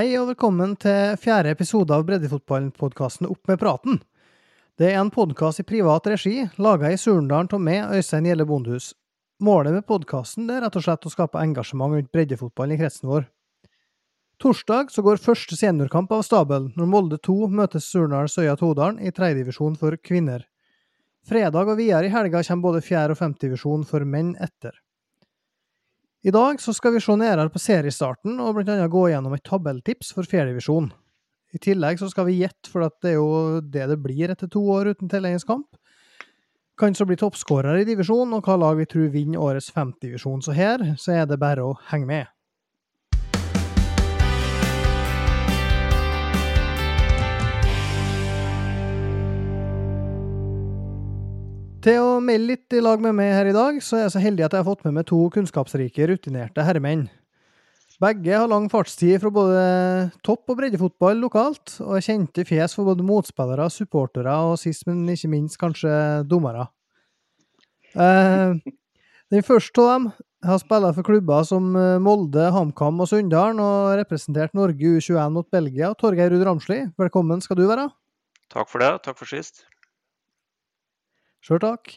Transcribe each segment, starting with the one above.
Hei og velkommen til fjerde episode av Breddefotballpodkasten Opp med praten. Det er en podkast i privat regi, laga i Surndalen av meg, Øystein Gjelle Bondhus. Målet med podkasten er rett og slett å skape engasjement rundt breddefotballen i kretsen vår. Torsdag så går første seniorkamp av stabelen, når Molde 2 møter Surndal Søya Todalen i tredjedivisjon for kvinner. Fredag og videre i helga kommer både fjerde- og femtedivisjon for menn etter. I dag skal vi se nærmere på seriestarten og annet gå gjennom et tabelltips for fjerdedivisjon. I tillegg skal vi gjette, for det er jo det det blir etter to år uten tilleggskamp. Kan så bli toppskårer i divisjonen, og hva lag vi tror vinner årets femtedivisjon. Så her så er det bare å henge med. Til å melde litt i lag med meg her i dag, så er jeg så heldig at jeg har fått med meg to kunnskapsrike, rutinerte herremenn. Begge har lang fartstid fra både topp- og breddefotball lokalt, og er kjente fjes for både motspillere, supportere og sist, men ikke minst kanskje dommere. Eh, den første av dem har spilt for klubber som eh, Molde, HamKam og Sunndalen, og representert Norge U21 mot Belgia. Torgeir Ruud Ramsli, velkommen skal du være. Takk for det. Takk for sist. Sjøl takk.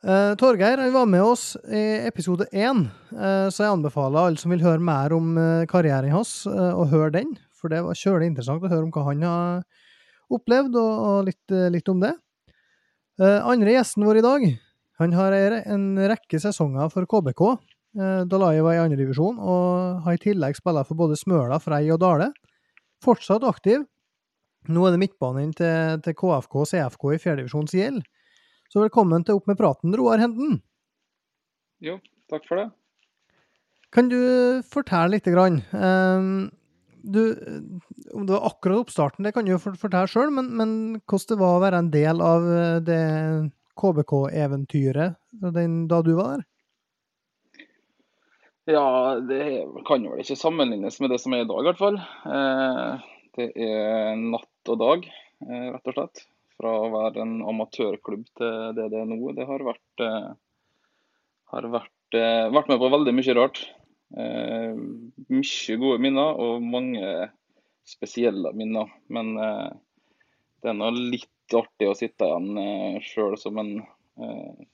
Uh, Torgeir han var med oss i episode én, uh, så jeg anbefaler alle som vil høre mer om uh, karrieren hans, eh, å høre den. For det var kjølig interessant å høre om hva han har opplevd, og, og litt, eh, litt om det. Eh, andre gjesten vår i dag, han har en rekke sesonger for KBK. Eh, da Laje var i andredivisjon, og har i tillegg spilt for både Smøla, Frei og Dale. Fortsatt aktiv. Nå er det midtbanen til, til KFK og CFK i fjerdedivisjons gjeld. Så velkommen til Opp med praten, Roar Henden. Jo, takk for det. Kan du fortelle lite grann? ehm, du, om det var akkurat oppstarten, det kan du jo fortelle sjøl, men, men hvordan det var å være en del av eh, det KBK-eventyret da du var der? Ja, det kan vel ikke sammenlignes med det som er i dag, i hvert fall. Eh, Det er natt og dag, eh, rett og slett. Fra å være en amatørklubb til det det er nå. Det har vært, eh, har vært, eh, vært med på veldig mye rart. Eh, Mye gode minner og mange spesielle minner. Men eh, det er nå litt artig å sitte igjen sjøl som en eh,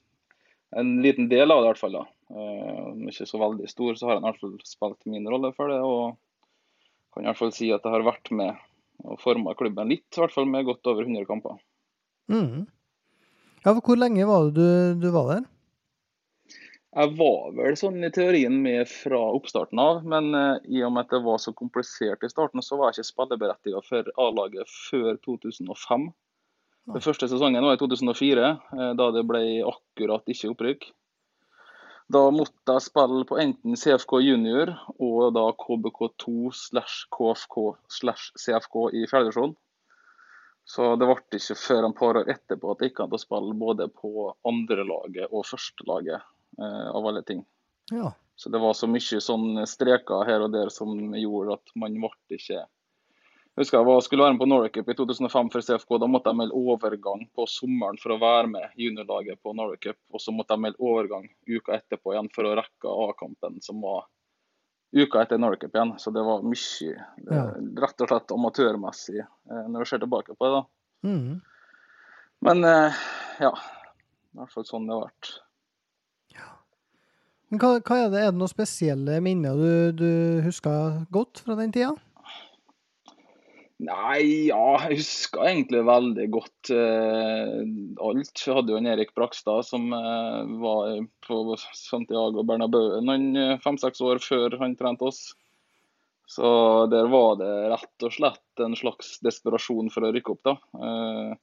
en liten del av det, i hvert fall. Eh, Om ikke så veldig stor, så har jeg i hvert fall spilt min rolle for det. Og kan i hvert fall si at jeg har vært med og forma klubben litt, i hvert fall med godt over 100 kamper. Mhm. Ja, for hvor lenge var det du, du var der? Jeg var vel sånn i teorien med fra oppstarten av, men uh, i og med at det var så komplisert i starten, så var jeg ikke spilleberettiget for A-laget før 2005. Den første sesongen var i 2004, eh, da det ble akkurat ikke opprykk. Da måtte jeg spille på enten CFK junior og da KBK2 slash KFK slash CFK i fjerdedivisjon. Så det ble ikke før en par år etterpå at det gikk an å spille både på andrelaget og førstelaget, eh, av alle ting. Ja. Så det var så mye sånn streker her og der som gjorde at man ble ikke Jeg husker jeg var, skulle være med på Norway Cup i 2005 for CFK. Da måtte jeg melde overgang på sommeren for å være med juniorlaget på Norway Cup. Og så måtte jeg melde overgang uka etterpå igjen for å rekke A-kampen, som var uka etter Norway igjen. Så det var mye det, Ja. rett og slett amatørmessig eh, når vi ser tilbake på det. da. Mm. Men eh, ja, i hvert fall sånn det har vært. Men hva, hva er det? Er det noen spesielle minner du, du husker godt fra den tida? Nei, ja, jeg husker egentlig veldig godt eh, alt. Vi hadde jo en Erik Brakstad som eh, var på Santiago Bernabeu noen eh, fem-seks år før han trente oss. Så der var det rett og slett en slags desperasjon for å rykke opp, da. Eh,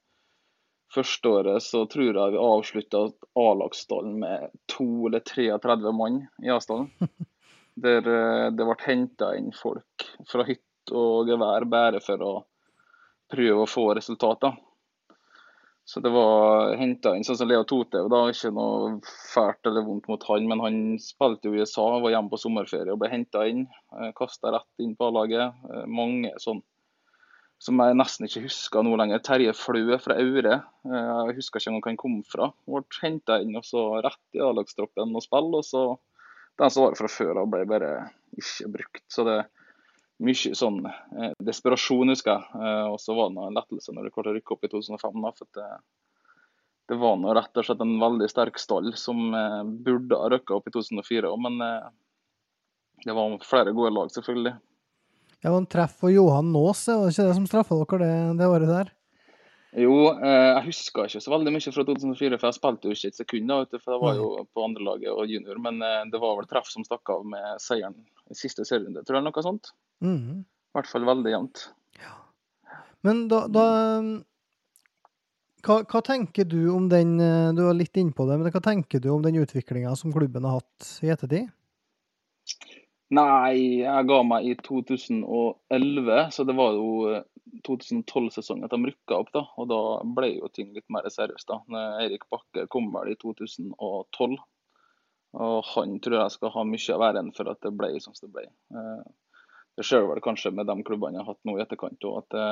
første året så tror jeg vi avslutta A-lagsstallen med to eller 33 mann i A-stallen. Der eh, det ble henta inn folk fra hytte og gevær bare for å prøve å få resultater. Så det var henta inn sånn som Leo Totev, da, ikke noe fælt eller vondt mot han, men han spilte jo i USA, var hjemme på sommerferie og ble henta inn. Kasta rett inn på A-laget. Eh, Mange sånn som jeg nesten ikke husker nå lenger. Terje Flø fra Aure, eh, jeg husker ikke hvor han kom fra. Ble henta inn og så rett i A-lagstroppen og spille, og så den som var fra før av, ble bare ikke brukt. Så det mye sånn eh, desperasjon, husker jeg. Eh, og så var det en lettelse når det klarte å rykke opp i 2005. Da, for det, det, var nå rett og slett en veldig sterk stall som eh, burde ha rykka opp i 2004 òg, men eh, det var flere gode lag, selvfølgelig. Ja, og en treff for Johan Nås, var det ikke det som straffa dere det, det året der? Jo, eh, jeg husker ikke så veldig mye fra 2004, for jeg spilte jo ikke et sekund. da, for det var jo på andrelaget og junior. Men eh, det var vel treff som stakk av med seieren i siste serierunde, tror jeg. Noe sånt. Mm. I hvert fall veldig jevnt. Ja. Men da, da hva, hva, tenker du om den Du var litt innpå det, men hva tenker du om den utviklinga som klubben har hatt i ettertid? Nei, jeg ga meg i 2011, så det var jo 2012-sesongen at de rykka opp. da, og Da ble jo ting litt mer seriøst. da. Eirik Bakke kom vel i 2012. Og han tror jeg skal ha mye av æren for at det ble som det ble. Eh, det ser vel kanskje med de klubbene jeg har hatt nå i etterkant òg, at det,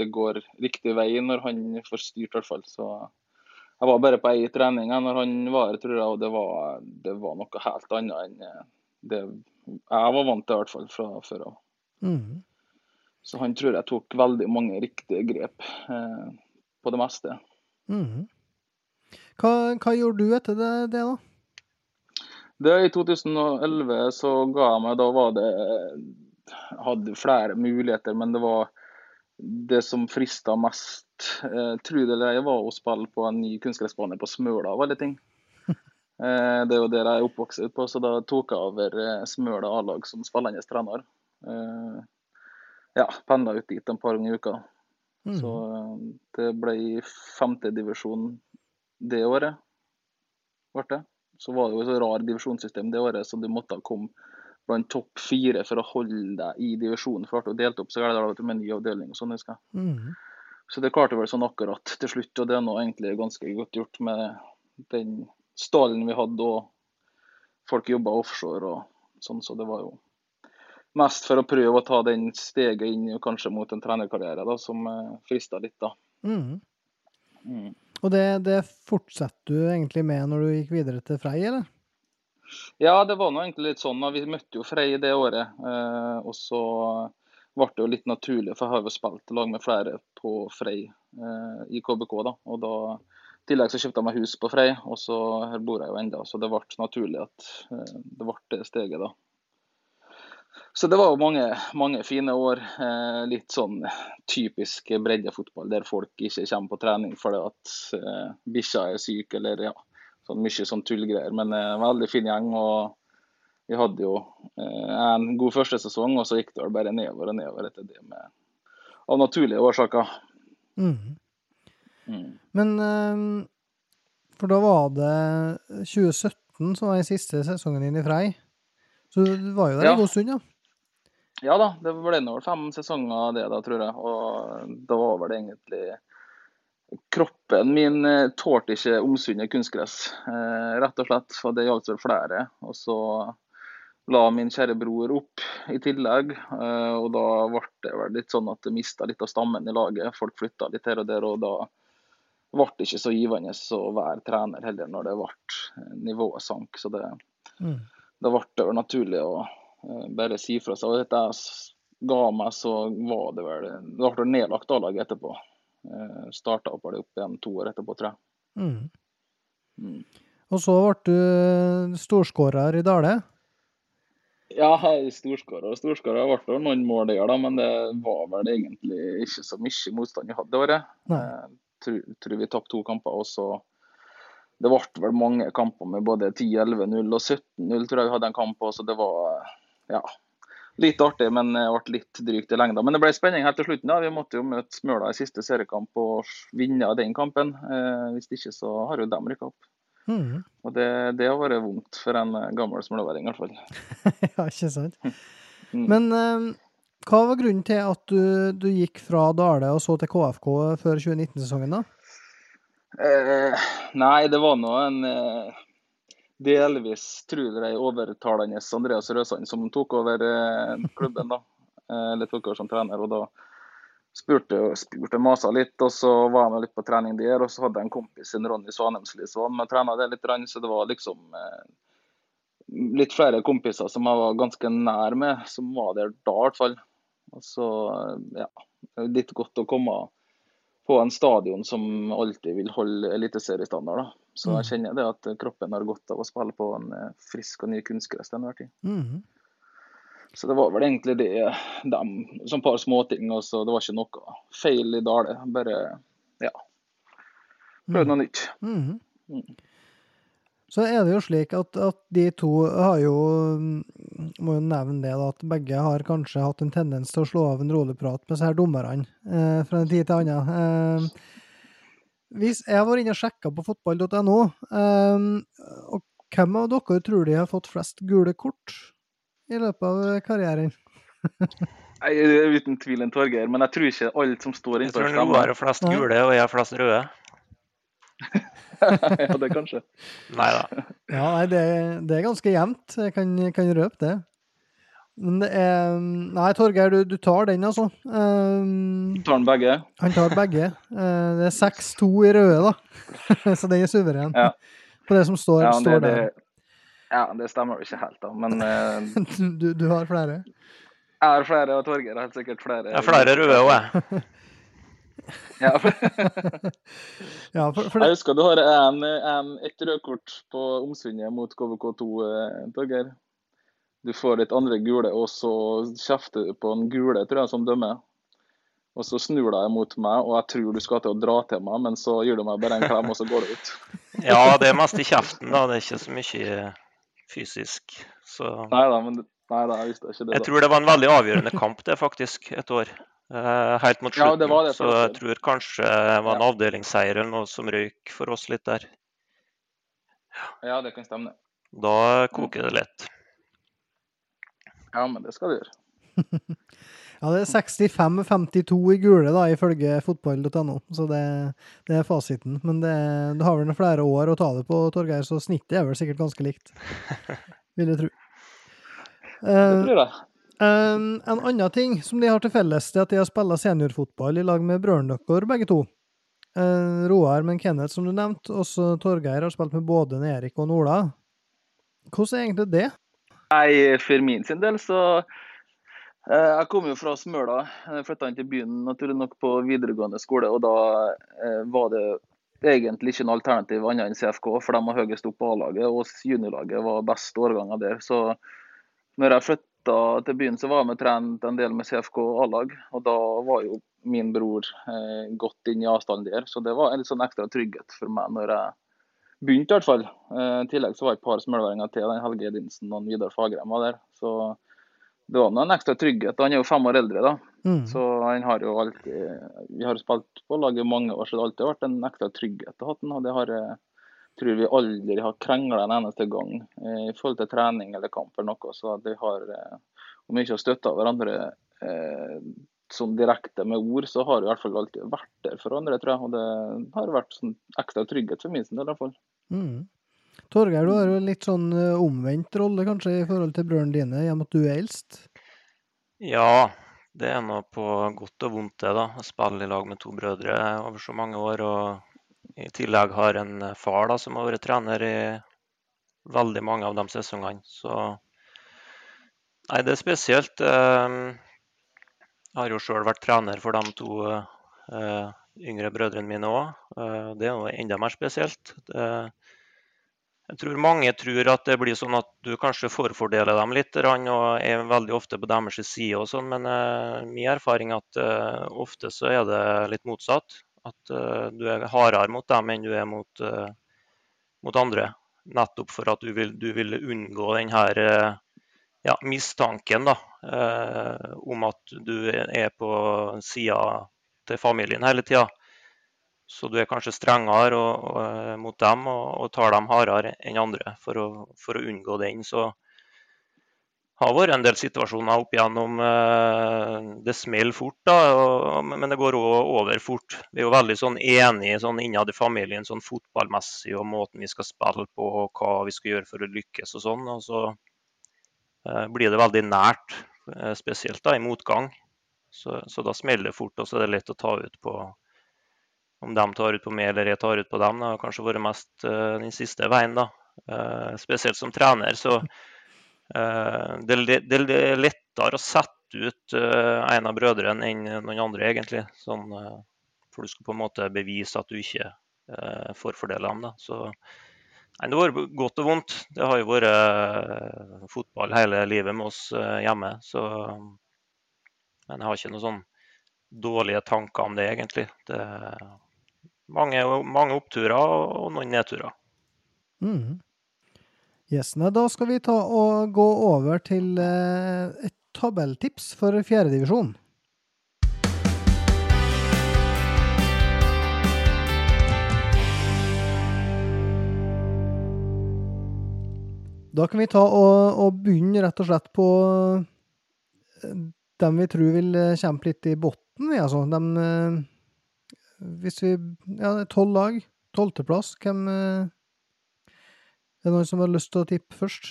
det, går riktig vei når han får styrt, i hvert fall. Så jeg var bare på ei trening når han var her, tror jeg, og det var, det var, noe helt annet enn eh, det jeg var vant til, i hvert fall fra før av. Mm. Så han tror jeg tok veldig mange riktige grep eh, på det meste. Mm. Hva, hva, gjorde du etter det, det, da? Det I 2011 så ga jeg meg Da var det Hadde flere muligheter, men det var det som frista mest, eh, tro det eller ei, var å spille på en ny kunstgressbane på Smøla og alle ting. Eh, det er jo der jeg er oppvokst på, så da tok jeg over eh, Smøla A-lag som spillende trener. Eh, ja, pendla ut dit en par ganger i uka. Mm. Så det ble femtedivisjon det året, ble det. Så var det jo et så rar divisjonssystem det året, så du måtte komme blant topp fire for å holde deg i divisjonen. For å delt opp så er det med ny avdeling og sånn, husker jeg. Mm. Så det klarte vel sånn akkurat til slutt, og det er nå egentlig ganske godt gjort med den stallen vi hadde, og folk jobba offshore og sånn, så det var jo mest for å prøve å ta den steget inn kanskje mot en trenerkarriere da, som eh, frista litt, da. Mm. Mm. Og det, det, fortsetter du egentlig med når du gikk videre til Frei, eller? Ja, det var nå egentlig litt sånn. Vi møtte jo Frei det året. Eh, og så ble det jo litt naturlig, for jeg har jo spilt lag med flere på Frei eh, i KBK. da, og da i tillegg så kjøpte jeg meg hus på Frei, og så her bor jeg jo enda, så det ble naturlig at eh, det ble det steget, da. Så det var jo mange, mange fine år. Eh, litt sånn typisk breddefotball, der folk ikke kommer på trening fordi at eh, bikkja er syk, eller ja, sånn mye sånn tullgreier. Men eh, veldig fin gjeng. og vi hadde jo eh, en god første sesong, og så gikk det vel bare nedover og nedover etter det, med, av naturlige årsaker. Mm. Mm. Men eh, For da var det 2017 som var den siste sesongen din i Frei. Så du var jo der ja. en god stund, ja? Ja da, det ble nå fem sesonger av det, da, tror jeg. Og da var vel egentlig Kroppen min eh, tålte ikke omsunnet kunstgress, eh, rett og slett. Og det gjaldt vel flere. Og så la min kjære bror opp i tillegg. Eh, og da ble det vel litt sånn at det mista litt av stammen i laget. Folk flytta litt her og der. og da ble det ikke så givende å være trener heller når det ble nivået sank. Så det, mm. det ble det naturlig å Eh, bare si fra seg. Og dette ga meg, så var det vel Det ble nedlagt A-laget etterpå. Eh, Starta opp det opp igjen to år etterpå, tror jeg. Mm. Mm. Og så ble du storskårer i Dale? Ja, storskårer og storskårer. Det ble noen mål der, da, men det var vel egentlig ikke så mye motstand jeg hadde det året. Tror, tror vi tapte to kamper. og så det ble vel mange kamper med både 10-11-0 og 17-0, tror jeg vi hadde en kamp på. Så det var ja, litt artig, men det ble litt drygt i lengda. Men det ble spenning helt til slutten. da. Vi måtte jo møte Smøla i siste seriekamp og vinne den kampen. Eh, hvis ikke så har jo de rykka opp. Mm. Og det, det, har vært vondt for en gammel smølaværing, i hvert fall. ja, ikke sant. Mm. Men eh, hva var grunnen til at du, du, gikk fra Dale og så til KFK før 2019-sesongen, da? Eh, nei, det var nå en eh, delvis tror jeg overtalende Andreas Røsand som tok over eh, klubben. da, eh, eller tok over som trener. og da spurte spurte masa litt, og så var han litt på trening der. Og så hadde jeg en kompis, en Ronny Svanemsli, som var med og trena det litt. Så det var liksom eh, litt flere kompiser som jeg var ganske nær med, som var der da, i hvert fall. Og så, ja, det er litt godt å komme på en stadion som alltid vil holde eliteseriestandard. da. Så jeg Mm. kjenner det at kroppen har godt av å spille på en eh, frisk og ny kunstgress til enhver tid. Mhm. Så det var vel egentlig det, dem, som par småting. og så Det var ikke noe feil i Dale. Bare ja, prøvde noe nytt. Mhm. Mm. Så er det jo slik at, at de to har jo Må jo nevne det, da, at begge har kanskje hatt en tendens til å slå av en rolig prat med disse her dommerne eh, fra en tid til annen. Eh, hvis jeg var inne og sjekka på fotball.no, eh, og hvem av dere tror de har fått flest gule kort i løpet av karrieren? Nei, det er Uten tvil en Torgeir, men jeg tror ikke alt som står Jeg tror Roar har flest gule, og jeg har flest røde. ja, det kanskje. Nei da. Ja, nei, det, det er ganske jevnt. Jeg kan, kan røpe det. Men det er Nei, Torgeir, du, du tar den, altså. Um, Tar den begge? han tar begge. Uh, det er 6-2 i røde, da. Så den er suveren. Ja. På det som står, Ja, det, står der. ja, det stemmer jo ikke helt, da. Men uh, Du, du har flere? jeg har flere, og Torgeir har helt sikkert flere. Jeg har flere røde òg, jeg. Ja, Ja, for, for Jeg husker du har en, en, et rødkort på Omsundet mot KVK2, eh, Torgeir. Du får ditt andre gule, og så kjefter du på en gule, tror jeg, som dømmer. Og så snur de mot meg, og jeg tror du skal til å dra til meg, men så gir du meg bare en klem, og så går du ut. Ja, det er mest i kjeften, da. Det er ikke så mye fysisk. Så Nei da, men nei da, jeg visste ikke det. Da. jeg tror det var en veldig avgjørende kamp, det, faktisk, et år. Eh, helt mot Ja, slutten. det det, så jeg tror kanskje det var en Ja. avdelingsseier eller noe som røyk for oss litt der. Ja, det kan stemme. Da koker det litt. Ja, men det skal du gjøre. ja, det er 65-52 i gule, da, ifølge fotball.no. Så det, det er fasiten. Men det, du har vel noen flere år å ta det på, Torgeir, så snittet er vel sikkert ganske likt. Vil jeg tro. Det Eh, tror jeg. Um, en annen ting som de har til felles, det er at de har spilt seniorfotball i lag med brødrene deres, begge to. Eh, Roar med Kenneth, som du nevnte, også Torgeir har spilt med både Erik og Ola. Hvordan er egentlig det? Nei, for min sin del så eh, Jeg kom jo fra Smøla. Jeg Flytta inn til byen naturlig nok på videregående skole. Og da eh, var det egentlig ikke noe alternativ annet enn CFK, for de var høyest opp på A-laget. Og juniorlaget var best årganger der. Så når jeg flytta til byen, så var og trent en del med CFK A-lag. Og da var jo min bror eh, godt inn i avstanden der. Så det var en litt sånn ekstra trygghet for meg når jeg begynte i hvert fall. Eh, I tillegg så var det et par smølværinger til. den Helge Edinsen og Vidar Fagerheim var der. Så det var en ekstra trygghet. Han er jo fem år eldre, da. Mm. Så han har jo alltid Vi har spilt på laget i mange år, så det har alltid vært en ekstra trygghet å ha den. Og det har jeg tror vi aldri har krangla en eneste gang eh, i forhold til trening eller kamp eller noe. Så vi har eh, Om vi ikke har støtta hverandre eh, sånn direkte med ord, så har vi i hvert fall alltid vært der for andre, tror jeg. Og det har vært sånn ekstra trygghet for min del, i hvert fall. Mm. Torgeir, du har jo litt sånn uh, omvendt rolle kanskje i forhold til brødrene dine, gjennom at du er eldst. Ja, det er nå på godt og vondt, det, da. Å spille i lag med to brødre over så mange år. Og i tillegg har en far da, som har vært trener i veldig mange av de sesongene. Så Nei, det er spesielt. Eh, Jeg har jo sjøl vært trener for de to eh, yngre brødrene mine òg. Det er jo enda mer spesielt. Jeg tror mange tror at det blir sånn at du kanskje forfordeler dem litt og er veldig ofte på deres side og sånn, men eh, min erfaring er at eh, ofte så er det litt motsatt. At uh, du er hardere mot dem enn du er mot, uh, mot andre. Nettopp for at du vil, du vil unngå den her eh, ja, mistanken da, om at du er på sida til familien hele tida. Så du er kanskje strengere og, og, mot dem og, og tar dem hardere enn andre for å, for å unngå den. Så har vært en del situasjoner opp igjennom. eh, Det smeller fort, da, men det går òg over fort. Vi er jo veldig sånn enige sånn innad i familien sånn fotballmessig og måten vi skal spille på og hva vi skal gjøre for å lykkes og sånn. Og så eh, blir det veldig nært, eh, spesielt da i motgang. Så, så da smeller det fort, og så er det lett å ta ut på om de tar ut på meg eller jeg tar ut på dem. Det har kanskje vært mest den siste veien, da. Spesielt som trener, så le- det er lettere å sette ut en av brødrene enn noen andre, egentlig. Sånn, for du skal på en måte bevise at du ikke forfordeler dem. Da. Så nei, det har vært godt og vondt. Det har jo vært fotball hele livet med oss hjemme. Så men jeg har ikke noen sånn dårlige tanker om det, egentlig. Det er mange, mange oppturer og noen nedturer. Mm. Yes, da skal vi ta og gå over til eh, et tabelltips for fjerdedivisjon. Da kan vi ta og, og begynne rett og slett på eh, dem vi tror vil eh, kjempe litt i bunnen, altså. Hvis vi Ja, tolv lag. Tolvteplass. Hvem Er det noen som har lyst til å tippe først?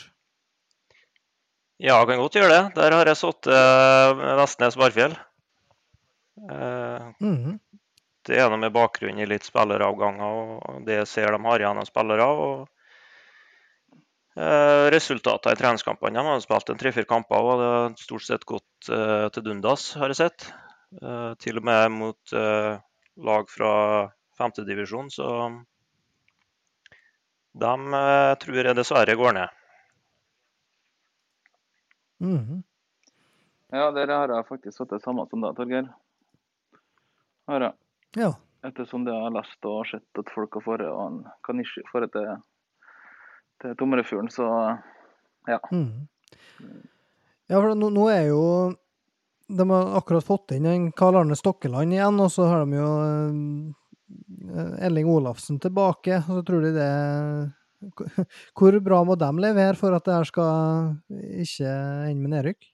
Ja, jeg kan godt gjøre det. Der har jeg satt Vestnes Barfjell. Mm -hmm. Det er noe med bakgrunn i litt spilleravganger og det jeg ser de har igjen av spillere. og Eh, resultatene i treningskampene de har spilt en tre-fire kamper og det har stort sett gått eh, til dundas, har jeg sett. Eh, til og med mot eh, lag fra femtedivisjon, så de eh, tror jeg dessverre går ned. Mm -hmm. Ja, der har jeg faktisk fått det samme som deg, Torgeir. Har jeg. Ja. Ettersom det jeg har lest og sett at folk har fått en Kanishi får til til Tomrefjorden, så ja. Mm. Ja, for nå, nå, er jo De har akkurat fått inn en Karl Arne Stokkeland igjen, og så har de jo Elling Olafsen tilbake. så tror de det Hvor bra må de levere for at det her skal ikke ende med nedrykk?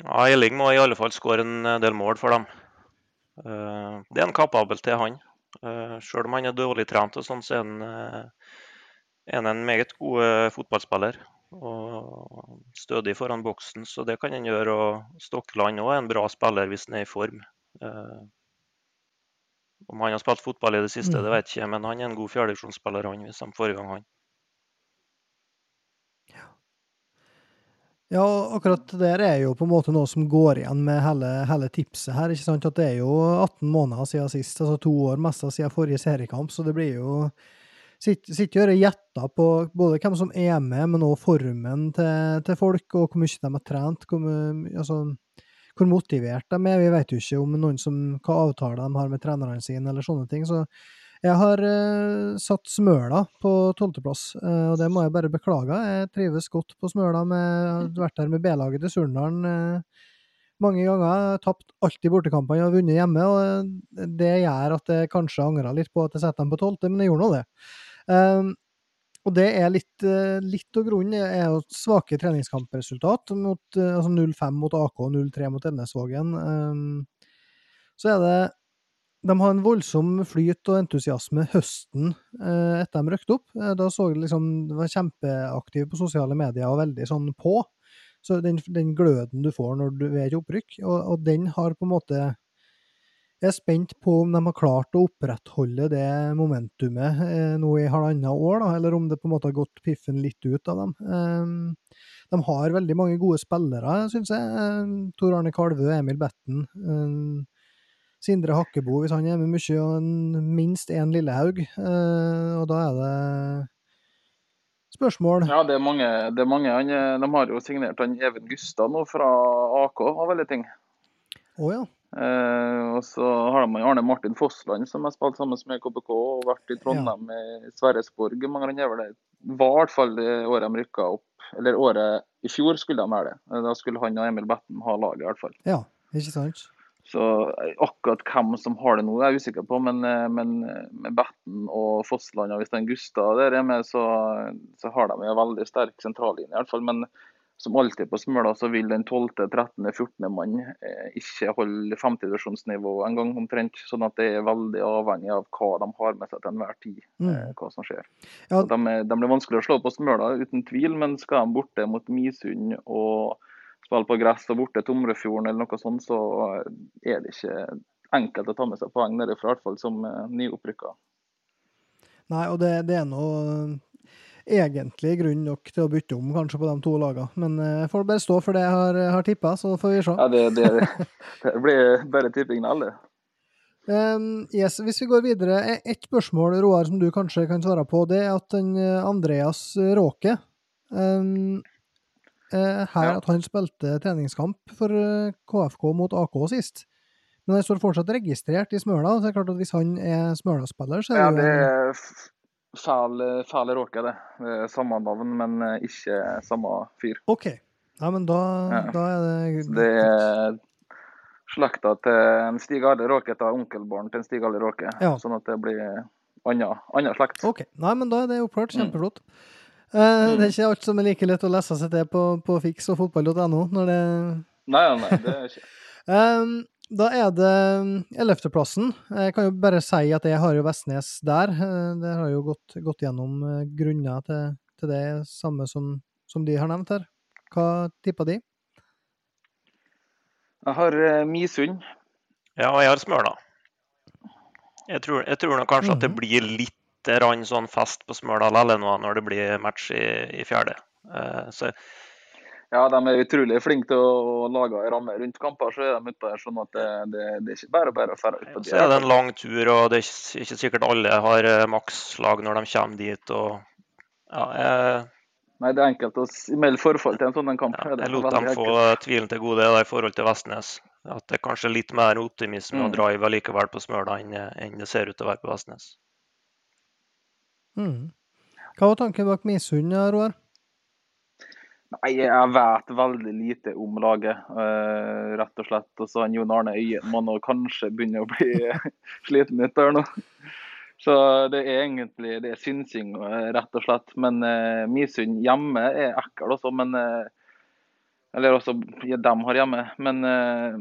Ja, Elling må i alle fall skåre en del mål for dem. Uh, det er en kapabel til, han. Sjøl om han er dårlig trent, og sånn, så er han en meget god eh, fotballspiller. Og stødig foran boksen, så det kan han gjøre. Og Stokkeland er en bra spiller hvis han er i form. Om han har spilt fotball i det siste, det mm. vet jeg ikke, men han er en god fjerdedivisjonsspiller hvis de får i gang han. Ja, akkurat der er jo på en måte noe som går igjen med hele, hele, tipset her. ikke sant? At Det er jo 18 måneder siden sist, altså to år mest siden forrige seriekamp, så det blir jo sitter og gjetter på både hvem som er med, men òg formen til, til, folk, og hvor mye de har trent. Hvor, altså, hvor motivert de er. Vi vet jo ikke om noen som, hva avtaler de har med trenerne sine, eller sånne ting. Så jeg har uh, satt Smøla på tolvteplass, uh, og det må jeg bare beklage. Jeg trives godt på Smøla. Med, vært der med B-laget til Surndalen uh, mange ganger. Tapt alltid bortekampene og vunnet hjemme. og Det gjør at jeg kanskje angrer litt på at jeg setter dem på tolvte, men jeg gjorde nå det. Um, og det er litt, uh, litt av grunnen er jo svake treningskampresultat. Mot, uh, altså 0-5 mot AK og 0-3 mot Elnesvågen. Um, så er det De har en voldsom flyt og entusiasme høsten etter de røkte opp. da så jeg liksom De var kjempeaktive på sosiale medier og veldig sånn på. Så den, den gløden du får når du er i opprykk, og, og den har på en måte jeg er spent på om de har klart å opprettholde det momentumet eh, nå i halvannet år, da, eller om det på en måte har gått piffen litt ut av dem. Eh, de har veldig mange gode spillere, syns jeg. Eh, Tor Arne Kalvø, Emil Betten. Eh, Sindre Hakkebo, hvis han er med mye, og en, minst én Lillehaug. Eh, og da er det spørsmål. Ja, det er mange. Det er mange. Han, de har jo signert han Even Gustad nå fra AK, av alle ting. Å oh, ja. Eh, og så har de Arne Martin Fossland, som har spilt sammen med KBK og vært i Trondheim ja. i Sverresborg. Mange vel det var i hvert fall det året de rykka opp. Eller året i fjor skulle de være det. Eh, da skulle han og Emil Betten ha laget, i hvert fall. Ja, ikke sant? Så eh, akkurat hvem som har det nå, er jeg usikker på. Men, men med Betten og Fossland og hvis er Gustav der er med, så, så har de en veldig sterk sentrallinje, i hvert fall. Men som alltid på Smøla, så vil den 12., 13., 14. mann eh, ikke holde femtedivisjonsnivå engang, omtrent. Sånn at det er veldig avhengig av hva de har med seg til enhver tid. Mm. Eh, hva som skjer. Ja. De, de, blir vanskelig å slå på Smøla, uten tvil, men skal de borte mot Misund og spille på gress og borte Tomrefjorden eller noe sånt, så er det ikke enkelt å ta med seg poeng derifra, i hvert fall som eh, nyopprykka. Nei, og det, det er noe egentlig grunn nok til å bytte om kanskje på de to lagene. Men eh, jeg får bare stå for det jeg har, har tippa, så får vi se. Ja, det, det, det blir bare tipping, alle. Um, yes, Hvis vi går videre, et ett spørsmål Roar, som du kanskje kan svare på, det er at den eh, Andreas Råke um, eh, Her Ja. at han spilte treningskamp for KFK mot AK sist. Men han står fortsatt registrert i Smøla. så det er klart at Hvis han er Smøla-spiller, så er Ja, det det jo en er fæl, fæl råke, det. er samme navn, men eh, ikke samme fyr. OK. Ja, men da, Ja. da er det det er slekta til en Stig Arle Råke etter onkelbarn til en Stig Arle Råke. Ja. Sånn at det blir anna, anna slekt. OK. Nei, men da er det oppklart. Mm. Kjempeflott. Eh, Det er ikke alt som er like lett å lese seg til på, på fiks og fotball.no når det Nei, nei, det er ikke Um, da er det ellevteplassen. Jeg kan jo bare si at jeg har jo Vestnes der. Eh, Det har jo gått, gått gjennom eh, grunner til, til det samme som, som de har nevnt her. Hva tippa de? Jeg har uh, Misund. Ja, og jeg har Smøla. Jeg tror, jeg tror nok kanskje at det Mhm. blir litt rann sånn fest på Smøla likevel nå når det blir match i, i fjerde. Uh, Så Ja, de er utrolig flinke til å lage en ramme rundt kamper, så er de ute der. Sånn at det, det, det er ikke bare bare å dra ut på så er det en lang tur, og det er ikke ikke sikkert alle har eh, makslag når de kommer dit. og ja, jeg, Nei, det er enkelt å melde forfall til en sånn kamp. ja, jeg lot dem få tvilen til gode da, i forhold til Vestnes. At det er kanskje litt mer optimisme og Mm. drive allikevel på Smøla enn, enn det ser ut til å være på Vestnes. Mm. Hva var tanken bak Misund, Roar? Nei, jeg vet veldig lite om laget, uh, rett og slett. Og så Jon Arne Øyen må nå kanskje begynne å bli sliten litt der nå. Så det er egentlig det er synsing, eh, rett og slett. Men uh, Misund hjemme er ekkel også, men uh, Eller også ja, dem har hjemme. Men uh,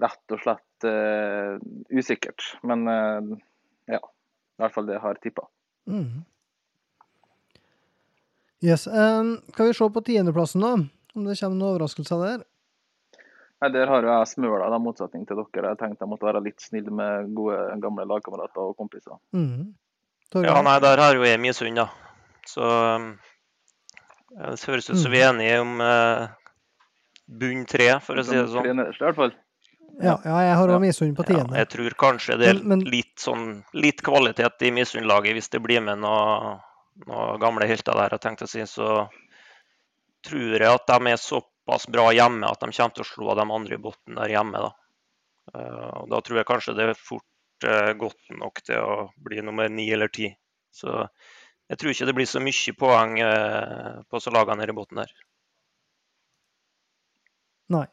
rett og slett eh, usikkert. Men eh, ja. I hvert fall det jeg har tippa. Mm. Yes. Um, kan vi se på tiendeplassen, da? Om det kommer noen overraskelser der? Nei, Der har jo jeg Smøla, i motsetning til dere. Jeg tenkte jeg måtte være litt snill med gode, gamle lagkamerater og kompiser. Mm. Ja, nei, der har jo jeg mye sunn, da. Så det høres ut som vi er enige om eh, bunn tre, for å si det sånn. tre nederste, i hvert fall. ja, ja, jeg har Ja. òg Misund på Ja, tiende. jeg tror kanskje det er Men- men- litt, sånn, litt kvalitet i Misund-laget hvis det blir med noen gamle helter der. jeg tenkte å si, Så tror jeg at de er såpass bra hjemme at de kommer til å slå de andre i bunnen der hjemme. Da. Eh, og da tror jeg kanskje det er fort eh, godt nok til å bli nummer ni eller ti. Så jeg tror ikke det blir så mye poeng eh, på så lagene nede i bunnen der. Nei.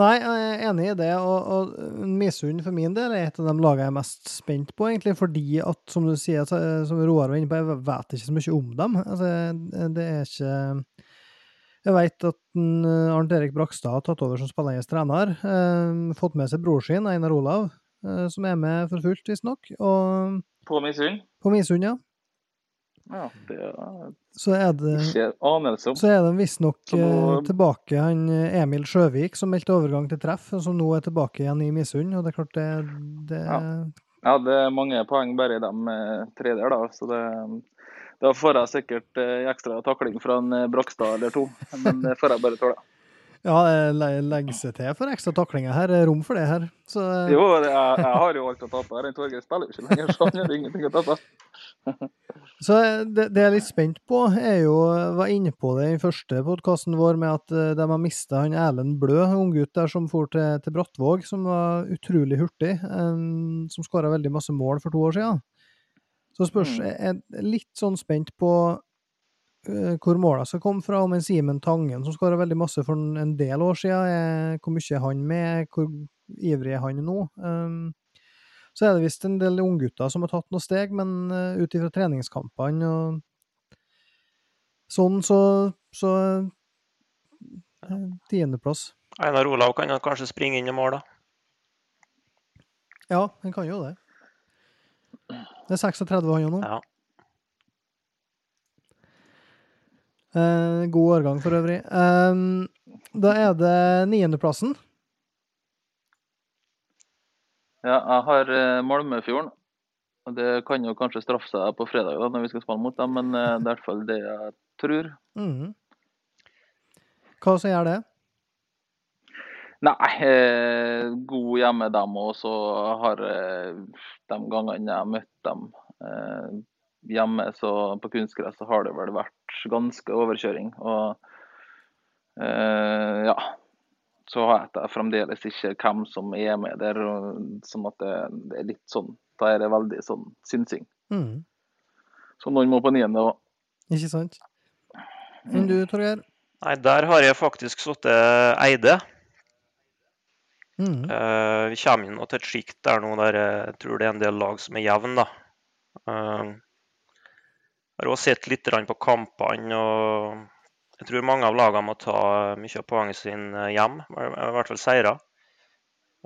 Nei, jeg er enig i det. Og, og Misund for min del er et av de lagene jeg er mest spent på, egentlig. Fordi at, som du sier, så- som Roar var inne på, jeg vet ikke så mye om dem. Altså, det er ikke Jeg vet at eh, Arnt Erik Brakstad har tatt over som spillende trener. Eh, fått med seg bror sin, Einar Olav, eh, som er med for fullt, visstnok. På Misund? på Misund, ja. Ja, det er Så er det ikke anelse om. Så er det visstnok eh, tilbake, han eh, Emil Sjøvik, som meldte overgang til treff, og som nå er tilbake igjen i Misund. Og det er klart det, det Ja. Ja, det er mange poeng bare i de eh, tre der, da. Så det, da får jeg sikkert eh, ekstra takling fra en Brakstad eller to. Men det får jeg bare tåle. Ja, det legger seg til for ekstra taklinger her. Er rom for det her. Så Jo, jeg, jeg har jo alt å tape. her. Torgeir spiller jo ikke lenger, så han gjør ingenting å tape. Så det, det jeg er litt spent på, er jo Jeg var inne på det i første podkasten vår med at eh, de har mista han Erlend Blø, unggutt der som for til, til Brattvåg, som var utrolig hurtig. Um, som skåra veldig masse mål for to år siden. Så spørs Mm. Jeg er litt sånn spent på uh, hvor måla skal komme fra. Om en Simen Tangen, som skåra veldig masse for en en del år siden, er, hvor mye er han med? Hvor ivrig er han nå? Um, så er det visst en del unggutter som har tatt noen steg, men uh, ut ifra treningskampene og sånn, så, så eh, Tiendeplass. Einar Olav kan kanskje springe inn i mål, da. Ja, han kan jo det. Det er 36 han nå. Ja. Eh, god årgang for øvrig. Eh, da er det niendeplassen. Ja, jeg har Malmefjorden. Og Det kan jo kanskje straffe seg på fredag da, når vi skal spille mot dem, men eh, det er i hvert fall det jeg tror. Mm. Hva som gjør det? Nei, eh, god hjemme dem og så har eh, de gangene jeg har møtt dem eh, hjemme så på kunstgress, så har det vel vært ganske overkjøring. Og eh, ja. Så vet jeg fremdeles ikke hvem som er med der. Sånn at det, det er litt sånn Da er det veldig sånn synsing. Mm. Så noen må på niende òg. Ikke sant? Men du, Torgeir? Nei, der har jeg faktisk sittet Eide. Mm. Uh, vi kommer inn til et sjikt der nå der jeg tror det er en del lag som er jevne, da. Uh, jeg har også sett litt på kampene, og jeg tror mange av lagene må ta mye av poenget sin hjem, i hvert fall seire.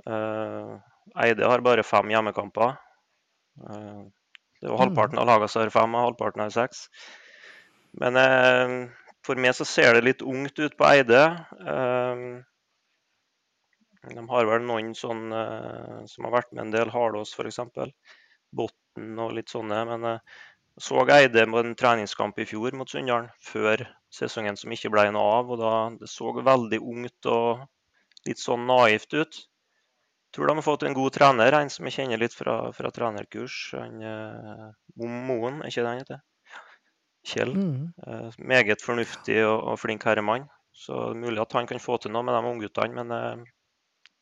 Eh, Eide har bare fem hjemmekamper. Eh, det er jo halvparten av lagene som har fem, og halvparten har seks. Men eh, for meg så ser det litt ungt ut på Eide. Eh, de har vel noen sånn eh, som har vært med en del, Hardås f.eks. Botten og litt sånne. Men så Eide på en treningskamp i fjor mot Sunndal, før sesongen som ikke ble noe av. og da Det så veldig ungt og litt sånn naivt ut. Tror de har fått en god trener, en som jeg kjenner litt fra, fra trenerkurs. Han, eh, Moen, er ikke det han heter? Kjell. Mm. Eh, meget fornuftig og, og flink herremann. Så det er mulig at han kan få til noe med de ungguttene, men eh,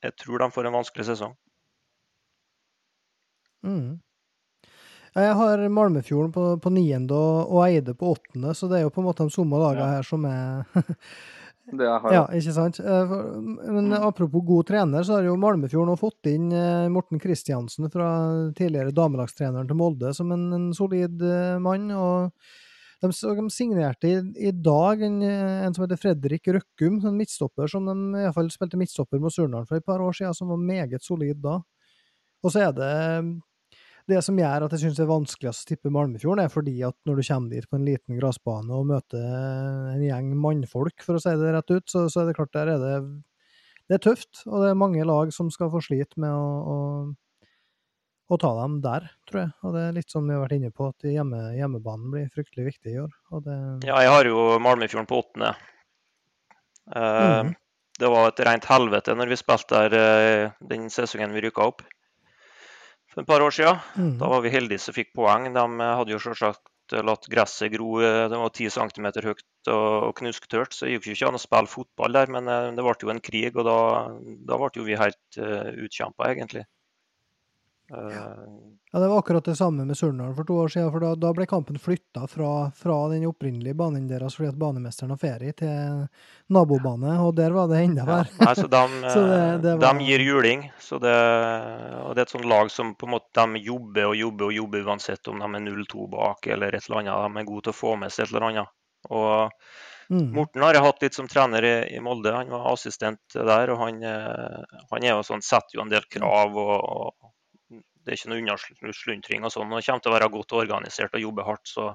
jeg tror de får en vanskelig sesong. Mhm. Jeg har Malmefjorden på, på niende og, og Eide på åttende, så det er jo på en måte de samme lagene Ja. her som er Det jeg har. Ja, ikke sant? Eh, Men apropos god trener, så har jo Malmefjorden også fått inn eh, Morten Kristiansen fra tidligere damelagstreneren til Molde som en, en solid eh, mann. og de, de signerte i, i dag en, en som heter Fredrik Røkkum, en midtstopper som de fall spilte midtstopper mot Surnadal for et par år siden, som var meget solid da. Og så er det det som gjør at jeg syns det er vanskeligst å tippe Malmefjorden, er fordi at når du kommer dit på en liten gressbane og møter en gjeng mannfolk, for å si det rett ut, så, så er det klart der er det Det er tøft, og det er mange lag som skal få slite med å, å, å ta dem der, tror jeg. Og det er litt som vi har vært inne på, at hjemme, hjemmebanen blir fryktelig viktig i år. Det Ja, jeg har jo Malmefjorden på åttende. Uh, mm. Det var et rent helvete når vi spilte der uh, den sesongen vi rykka opp for et par år siden. Mm. Da var vi heldige som fikk poeng. De eh, hadde jo selvsagt latt gresset gro. eh, Det var 10 cm høyt og, knusktørt, så det gikk jo ikke an å spille fotball der. Men eh, det ble jo en krig, og da, da ble jo vi helt uh, utkjempa, egentlig. Eh, Ja, det var akkurat det samme med Surnadal for to år siden, for da, da ble kampen flytta fra, fra den opprinnelige banen deres fordi at banemesteren har ferie, til nabobane, og der var det enda Ja, verre. nei, så de, det- eh, det var- de gir juling. Så det, og det er et sånt lag som på en måte de jobber og jobber og jobber uansett om de er 0-2 bak eller et eller annet. De er gode til å få med seg et eller annet. Og Mm. Morten har jeg hatt litt som trener i, i Molde. Han var assistent der, og han, eh, han er jo sånn, setter jo en del krav. og, og Det er ikke noe unnasluntring og sånn. og kommer til å være godt organisert og jobbe hardt. Så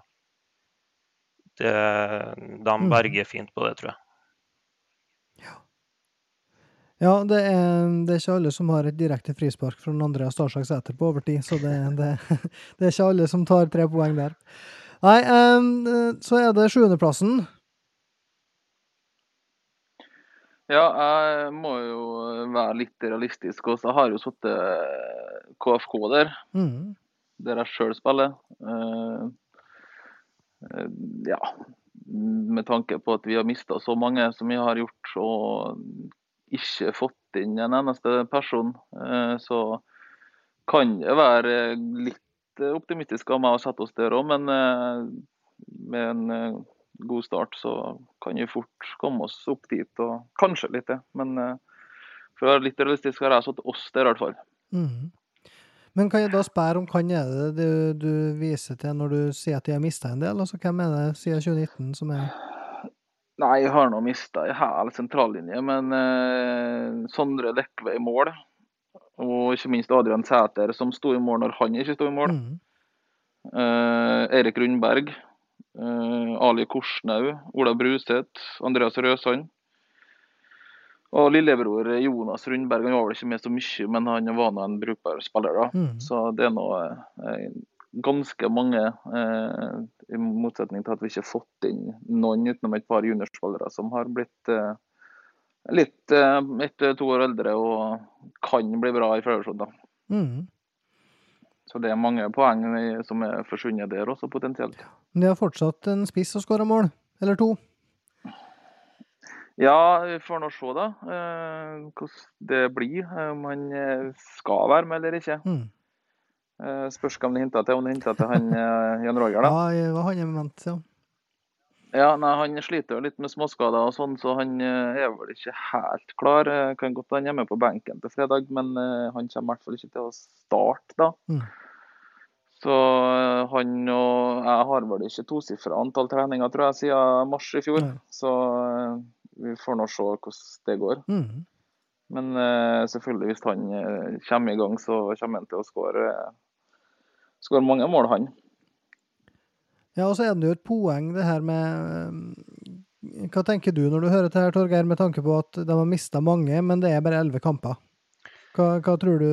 det, de Mm. berger fint på det, tror jeg. Ja, det er, det er ikke alle som har et direkte frispark fra den andre Starsak Sæter på overtid, så det, det, det er ikke alle som tar tre poeng der. Nei, um, så er det sjuendeplassen. Ja, jeg må jo være litt realistisk. også. Jeg har jo sittet KFK der, Mm. der jeg sjøl spiller. Uh, uh, ja, med tanke på at vi har mista så mange som vi har gjort, og ikke fått inn en eneste person, uh, så kan det være litt optimistisk av meg å sette oss der òg, men eh, med en eh, god start så kan vi fort komme oss opp dit, og kanskje litt til. Men eh, for å være litt realistisk har jeg satt oss der i hvert fall. Mm. Men kan jeg da spørre om hvem er det du, du viser til når du sier at de har mista en del? Altså hvem er det siden 2019 som er Nei, jeg har nå mista en hel sentrallinje, men eh, Sondre Lekve i mål. Og ikke minst Adrian Sæter, som sto i mål når han ikke sto i mål. Mm. Eh, Erik Rundberg. Eh, Ali Korsnau. Ola Bruseth. Andreas Røsand. Og lillebror Jonas Rundberg han var vel ikke med så mye, men han var nå en brukbar spiller. da. Mm. Så det er nå eh, ganske mange. Eh, I motsetning til at vi ikke har fått inn noen utenom et par juniorspillere som har blitt eh, litt eh, ett-to år eldre og kan bli bra i førersjodda. Mm. Så det er mange poeng som er forsvunnet der også, potensielt. Men de har fortsatt en spiss og skåra mål, eller to. Ja, vi får nå se da eh, hvordan det blir. Om han eh, skal være med eller ikke. Mm. Eh, spørs hva det hinta til. Om det hinta til han eh, Jan Roger, da. Ja, hva han er ment, ja. Ja, nei, Han sliter jo litt med småskader og sånn, så han eh, er vel ikke helt klar. Eh, Kan godt være hjemme på benken til fredag, men eh, han kommer i hvert fall ikke til å starte da. Mm. Så eh, han og jeg har vel ikke tosifra antall treninger, tror jeg, siden mars i fjor. Nei. Så eh, vi får nå se hvordan det går. Mm. Men eh, selvfølgelig, hvis han kommer i gang, så kommer han til å skåre skåre mange mål, han. Ja, og så er det jo et poeng, det her med Hva tenker du når du hører det her, Torgeir, med tanke på at de har mista mange, men det er bare elleve kamper? Hva, hva tror du?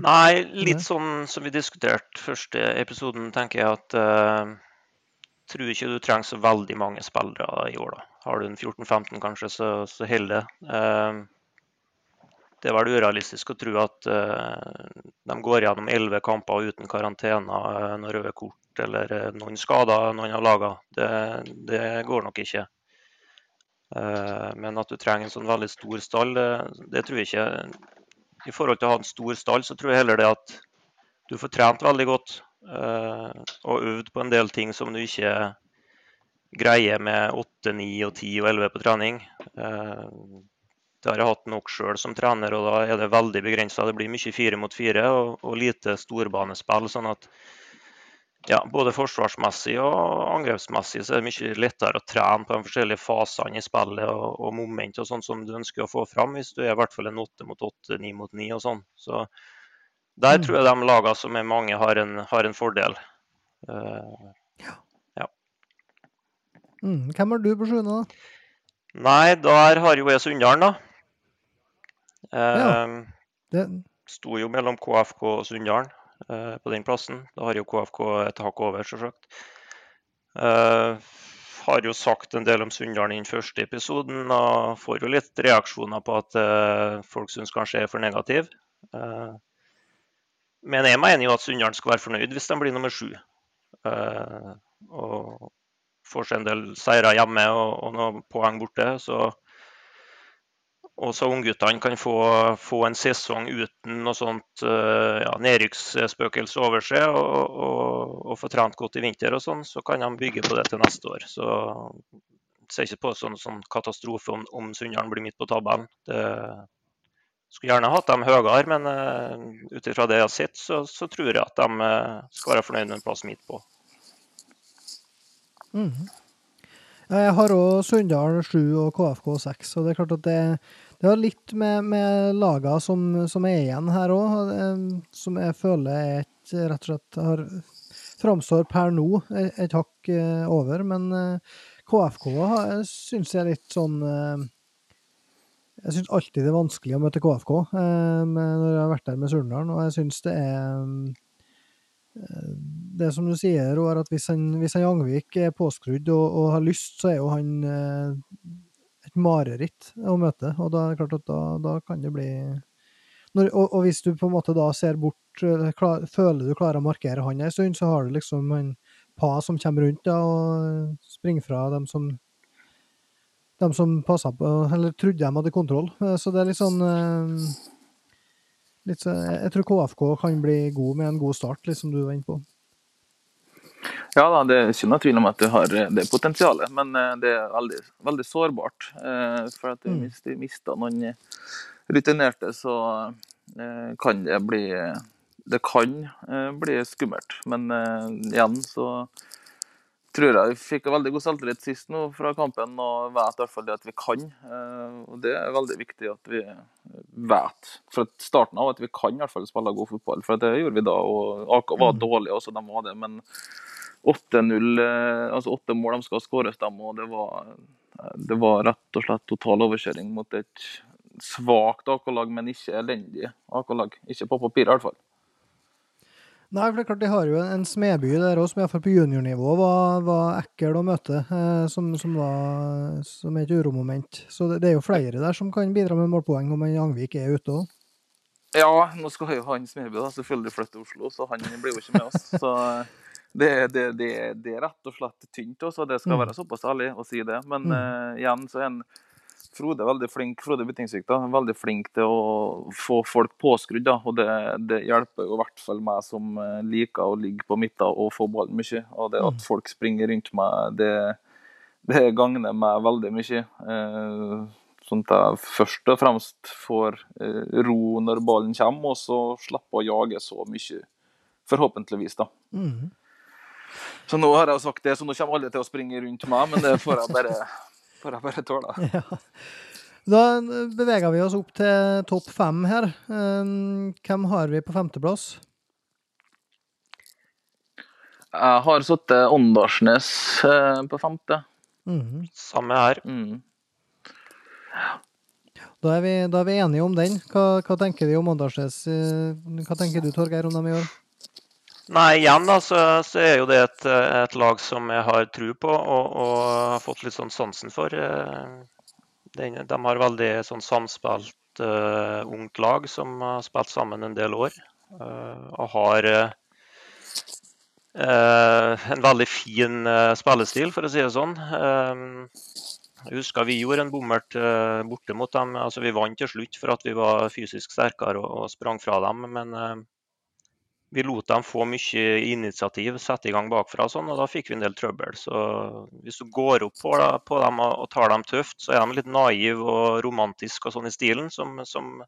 Nei, litt sånn som vi diskuterte første episoden, tenker jeg at uh, tror ikke du trenger så veldig mange spillere i år, da. Har du en 14-15 kanskje, så, så holder det. Uh, det er vel urealistisk å tro at uh, de går gjennom 11 kamper uten karantene, uh, noe røde kort eller noen skader noen av laga. Det, det går nok ikke. Men at du trenger en sånn veldig stor stall, det, det tror jeg ikke i forhold til å ha en stor stall, så tror jeg heller det at du får trent veldig godt eh, og øvd på en del ting som du ikke greier med 8, 9, og 10 og 11 på trening. Eh, det har jeg hatt nok sjøl som trener, og da er det veldig begrensa. Det blir mye fire mot fire og, og lite storbanespill. sånn at ja, både forsvarsmessig og angrepsmessig så er det mye lettere å trene på de forskjellige fasene i spillet og, og moment og sånn som du ønsker å få fram, hvis du er i hvert fall en 8 mot 8, 9 mot 9 og sånn. Så der Mm. tror jeg de lagene som er mange, har en, har en fordel. Eh, Mm. Hvem har du på sjuende, da? nei, der har jo jeg Sunndalen, da. Ja. Eh, Det, sto jo mellom KFK og Sunndalen på den plassen. Da har jo KFK et hakk over, selvsagt. Uh, har jo sagt en del om Sunndalen i den første episoden, og får jo litt reaksjoner på at uh, folk syns kanskje er for negativ. Uh, men jeg mener jo at Sunndal skal være fornøyd hvis de blir nummer sju. Eh, og får seg en del seire hjemme og, og noen poeng borte. så og så ungguttene kan få, få en sesong uten noe sånt uh, ja, nedrykksspøkelse over seg, og, og, og få trent godt i vinter og sånn, så kan de bygge på det til neste år. Så ser ikke på det som sånn katastrofe om, om Sunndalen blir midt på tabellen. Skulle gjerne hatt dem høyere, men uh, ut ifra det jeg har sett, så, så tror jeg at de uh, skal være fornøyd med en plass midt på. Mm. Jeg har òg Sunndal 7 og KFK 6, og det er klart at det, det har litt med, med laga som, som er igjen her òg, som jeg føler er et, rett og slett har, framstår per nå et, hakk eh, over. Men eh, KFK jeg syns jeg er litt sånn eh, Jeg syns alltid det er vanskelig å møte KFK eh, når jeg har vært der med Surndalen, og jeg syns det er det som du sier, Roar, at hvis han, hvis han Angvik er påskrudd og, og har lyst, så er jo han eh, mareritt å møte. Og da er det klart at da, da kan det bli når, og, og hvis du på en måte da ser bort klar, Føler du klarer å markere han en stund, så har du liksom en pa som kommer rundt da, og springer fra dem som dem som passa på, eller trodde de hadde kontroll. Så det er litt sånn eh, litt så, jeg tror KFK kan bli god med en god start, liksom du var inne på. Ja da, det er ikke noe tvil om at det har eh, det potensialet, men eh, det er veldig, veldig sårbart. Eh, For at Mm. hvis du mister noen rutinerte, så eh, kan det bli Det kan eh, bli skummelt. Men eh, igjen så tror jeg vi fikk veldig god selvtillit sist nå fra kampen, og vet i hvert fall det at vi kan. Eh, Og det er veldig viktig at vi vet fra starten av at vi kan i hvert fall spille god fotball. For det gjorde vi da, og AK var dårlig dårlige også, de var det. men 8-0, eh, altså åtte mål de skal skåres dem, og det var, det var rett og slett total overkjøring mot et svakt AK-lag, men ikke elendig AK-lag. Ikke på papir, i hvert fall. Nei, for det er klart de har jo en, smedby der òg, som iallfall på juniornivå var, var ekkel å møte. Eh, som, som, var, som er et uromoment. Så det, det, er jo flere der som kan bidra med målpoeng om Jangvik er ute òg. Ja, nå skal jo han Smedby da, selvfølgelig flytte til Oslo, så han blir jo ikke med oss. Så det, det, det, det er rett og slett tynt, også, og det skal mm. være såpass ærlig å si det. Men mm. uh, igjen så er en Frode er veldig flink Frode Byttingsvik da, veldig flink til å få folk påskrudd. da, og Det, det hjelper jo i hvert fall meg som eh, liker å ligge på midten og få ballen mye. og det At mm. folk springer rundt meg, det, det gagner meg veldig mye. Eh, sånn at jeg først og fremst får eh, ro når ballen kommer, og så slipper å jage så mye. Forhåpentligvis, da. Mm. Så nå har jeg sagt det, så nå kommer alle til å springe rundt meg, men det får jeg bare får jeg bare tåle. Ja. Da beveger vi oss opp til topp fem her. Ehm, hvem har vi på femteplass? Jeg har satt Åndalsnes eh, på femte. Mm. Samme her. Mm. Da, er vi, da er, vi, enige om den. Hva, hva tenker vi om Åndalsnes? Eh, hva tenker du, Torgeir, om dem i år? Nei, igjen da, så, så, er jo det et, et, lag som jeg har tro på og, og har fått litt sånn sansen for. De, de har veldig sånn samspilt uh, ungt lag som har spilt sammen en del år. Uh, og har uh, en veldig fin spillestil, for å si det sånn. jeg husker vi gjorde en bommert borte mot dem. altså Vi vant til slutt for at vi var fysisk sterkere og, og sprang fra dem. men vi lot dem få mye initiativ, sette i gang bakfra, og sånn, og da fikk vi en del trøbbel. Så hvis du går opp på, på dem og, tar dem tøft, så er de litt naive og romantiske og sånn i stilen, som, som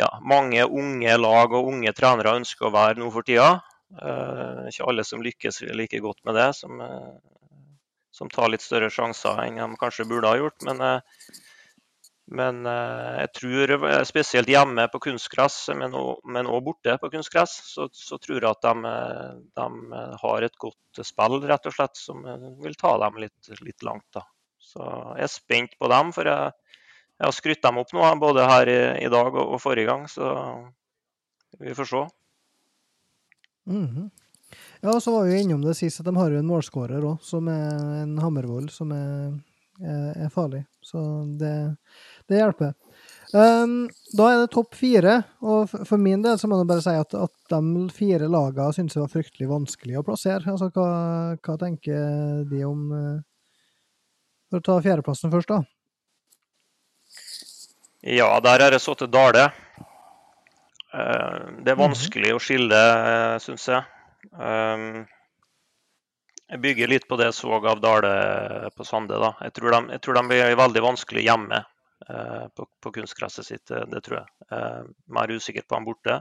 ja, mange unge lag og unge trenere ønsker å være nå for tida. Uh, ikke alle som lykkes like godt med det, som, uh, som tar litt større sjanser enn de kanskje burde ha gjort. Men uh, men eh, jeg tror eh, spesielt hjemme på kunstgress, men òg borte på kunstgress, så, så, tror jeg at de, de, har et godt spill, rett og slett, som vil ta dem litt, litt langt. da. Så jeg er spent på dem, for jeg, jeg har skrytt dem opp nå, både her i, i dag og, og, forrige gang. Så vi får se. Mm -hmm. Ja, så var vi innom det sist at de har jo en målskårer òg, som er en Hammervoll, som er, er, er farlig. Så det det hjelper. Um, da er det topp fire, og for min del så må jeg bare si at, at de fire lagene synes det var fryktelig vanskelig å plassere. Altså, hva, hva tenker de om uh, For å ta fjerdeplassen først, da. Ja, der er det satt Dale. Uh, det er mhm. vanskelig mm -hmm. å skille, uh, syns jeg. Um, jeg bygger litt på det jeg så av Dale på Sande. da. Jeg tror de, jeg tror de blir veldig vanskelig hjemme. Eh, på, på kunstgresset sitt, eh, det tror jeg. Eh, mer usikker på han borte.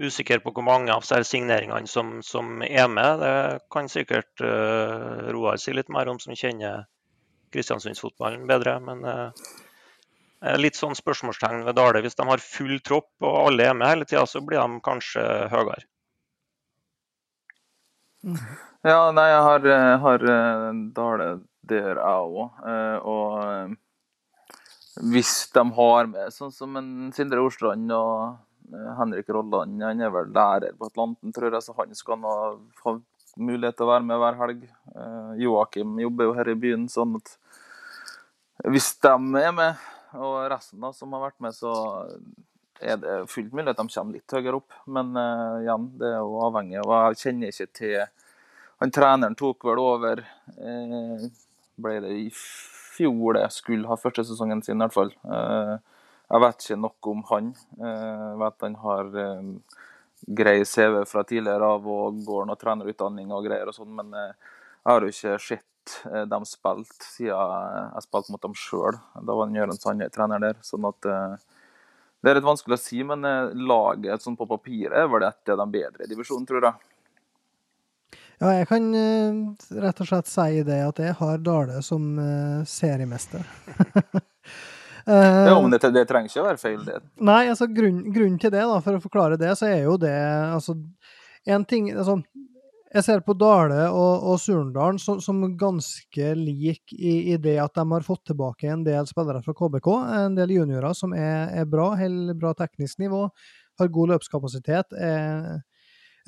Usikker på hvor mange av signeringene som, som, er med. Det kan sikkert uh, Roar si litt mer om, som kjenner Kristiansundsfotballen bedre. Men uh, litt sånn spørsmålstegn ved Dale. Hvis de har full tropp og alle er med hele tida, så blir de kanskje høyere. Ja, nei, jeg har, har Dale der, jeg òg. Og hvis de har med sånn som en Sindre Orstrand og eh, Henrik Rolland. Han er vel lærer på Atlanten, tror jeg, så han skal nå ha mulighet til å være med hver helg. Eh, Joakim jobber jo her i byen, sånn at hvis de er med, og resten da, som har vært med, så er det fullt mulig at de kommer litt høyere opp. Men uh, igjen, det er jo avhengig. Og jeg kjenner ikke til Han treneren tok vel over eh, Ble det i fjor det skulle ha første sesongen sin, i hvert fall. Eh, jeg vet ikke noe om han. Eh, jeg vet han har eh, grei CV fra tidligere av og går noe trenerutdanning og greier og sånn, men jeg har jo ikke sett dem spilt siden jeg spilte mot dem sjøl. Da var Jørund Sandøy trener der. sånn at det er litt vanskelig å si, men laget sånn på papiret er vel et av de bedre i divisjonen, tror jeg. Ja, jeg kan uh, rett og slett si det at jeg har Dale som uh, seriemester. uh, ja, men det, det, trenger ikke å være feil, det. Nei, altså grunnen grunn til det, da, for å forklare det, så er jo det altså En ting altså, Jeg ser på Dale og, og Surndalen som, som, ganske lik i, i, det at de har fått tilbake en del spillere fra KBK, en del juniorer som er, er bra, holder bra teknisk nivå, har god løpskapasitet. er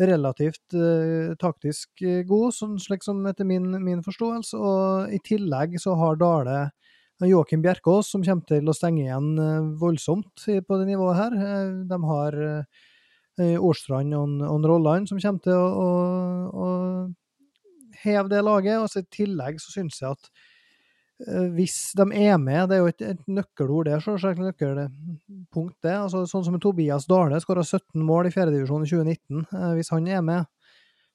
relativt uh, taktisk god, sånn slik som etter min, min, forståelse. Og i tillegg så har Dale Joakim Bjerkås, som kommer til å stenge igjen uh, voldsomt på det nivået her. De har Årstrand og, Rolland som kommer til å, å, å heve det laget. Og så I tillegg så syns jeg at Eh, hvis de er med, det er jo et, et nøkkelord, det er selvsagt nøkkelpunkt, det. Altså, sånn som Tobias Dale skåra 17 mål i fjerdedivisjon i 2019. Eh, hvis han er med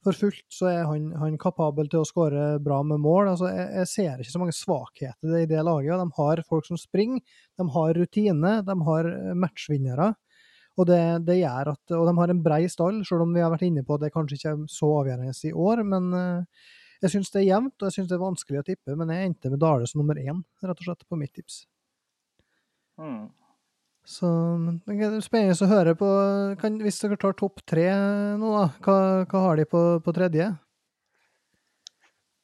for fullt, så er han, han kapabel til å skåre bra med mål. Altså, jeg, jeg, ser ikke så mange svakheter i det laget. De har folk som springer, de har rutine, de har eh, matchvinnere. Og det, det, at, og de har en brei stall, selv om vi har vært inne på at det kanskje ikke er så avgjørende i år. men jeg syns det er jevnt, og jeg syns det er vanskelig å tippe, men jeg endte med Dale som nummer én, rett og slett, på mitt tips. Mm. Så det er spennende å høre på kan, Hvis dere tar topp tre nå, da, hva, hva har de på, på, tredje?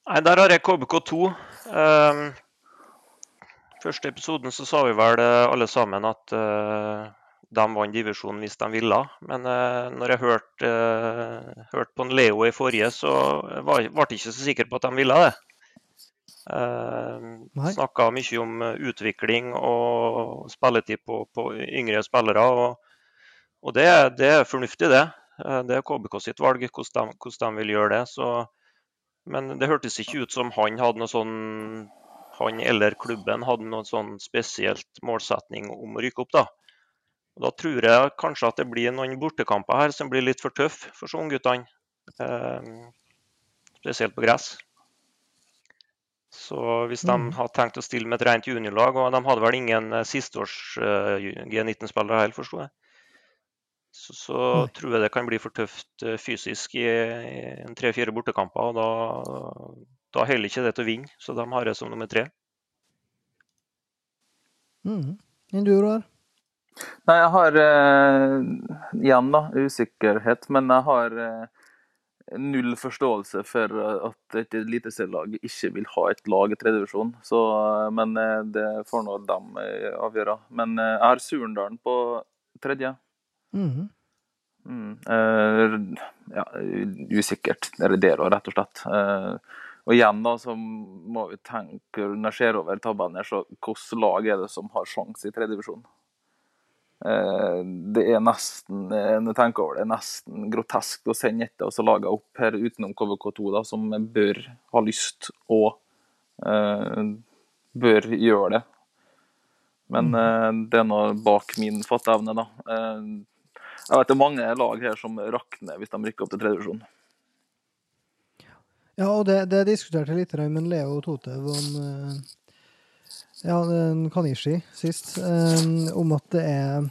Nei, Der har jeg KBK2. Um, ehm, første episoden så sa vi vel alle sammen at uh, de vant divisjonen hvis de ville. Men eh, når jeg hørte, eh, hørte på Leo i forrige, så var, jeg ikke så sikker på at de ville det. Eh, Snakka mye om utvikling og spilletid på, på yngre spillere. Og, og det, det, er fornuftig, det. Det er KBK sitt valg hvordan de, hvordan de vil gjøre det. Så, men det hørtes ikke ut som han hadde noe sånn han eller klubben hadde noen sånn spesielt målsetning om å rykke opp. da. Og da tror jeg kanskje at det blir noen bortekamper her som blir litt for tøffe for så ungguttene. Eh, spesielt på gress. Så hvis de hadde tenkt å stille med et rent juniorlag, og de hadde vel ingen eh, sisteårs uh, G19-spillere heller, forsto jeg, så, så tror jeg det kan bli for tøft fysisk i, tre-fire bortekamper. og Da, da holder ikke det til å vinne, så de har det som nummer tre. Mm. Enn du, Roar? Nei, jeg har eh, igjen da, usikkerhet, men jeg har eh, null forståelse for at et eliteserielag ikke vil ha et lag i tredjevisjon. Eh, men eh, det får nå dem eh, avgjøre. Men eh, jeg har Surendalen på tredje. Mm -hmm. mm, ja, usikkert. Det er det, rett og slett. og igjen da, så må vi tenke, når jeg ser over tabellen her, så hvilket lag er det som har sjanse i tredjedivisjon? Eh, det er nesten eh, når jeg tenker over det, nesten grotesk å sende etter og lage opp her utenom KVK2, da, som bør ha lyst og uh, bør gjøre det. Men uh, det er nå bak min fatteevne, da. Uh, jeg vet det er mange lag her som rakner hvis de rykker opp til tredjevisjon. Ja, og det, det diskuterte litt med Leo Totev om ja, Kanishi sist, om at det er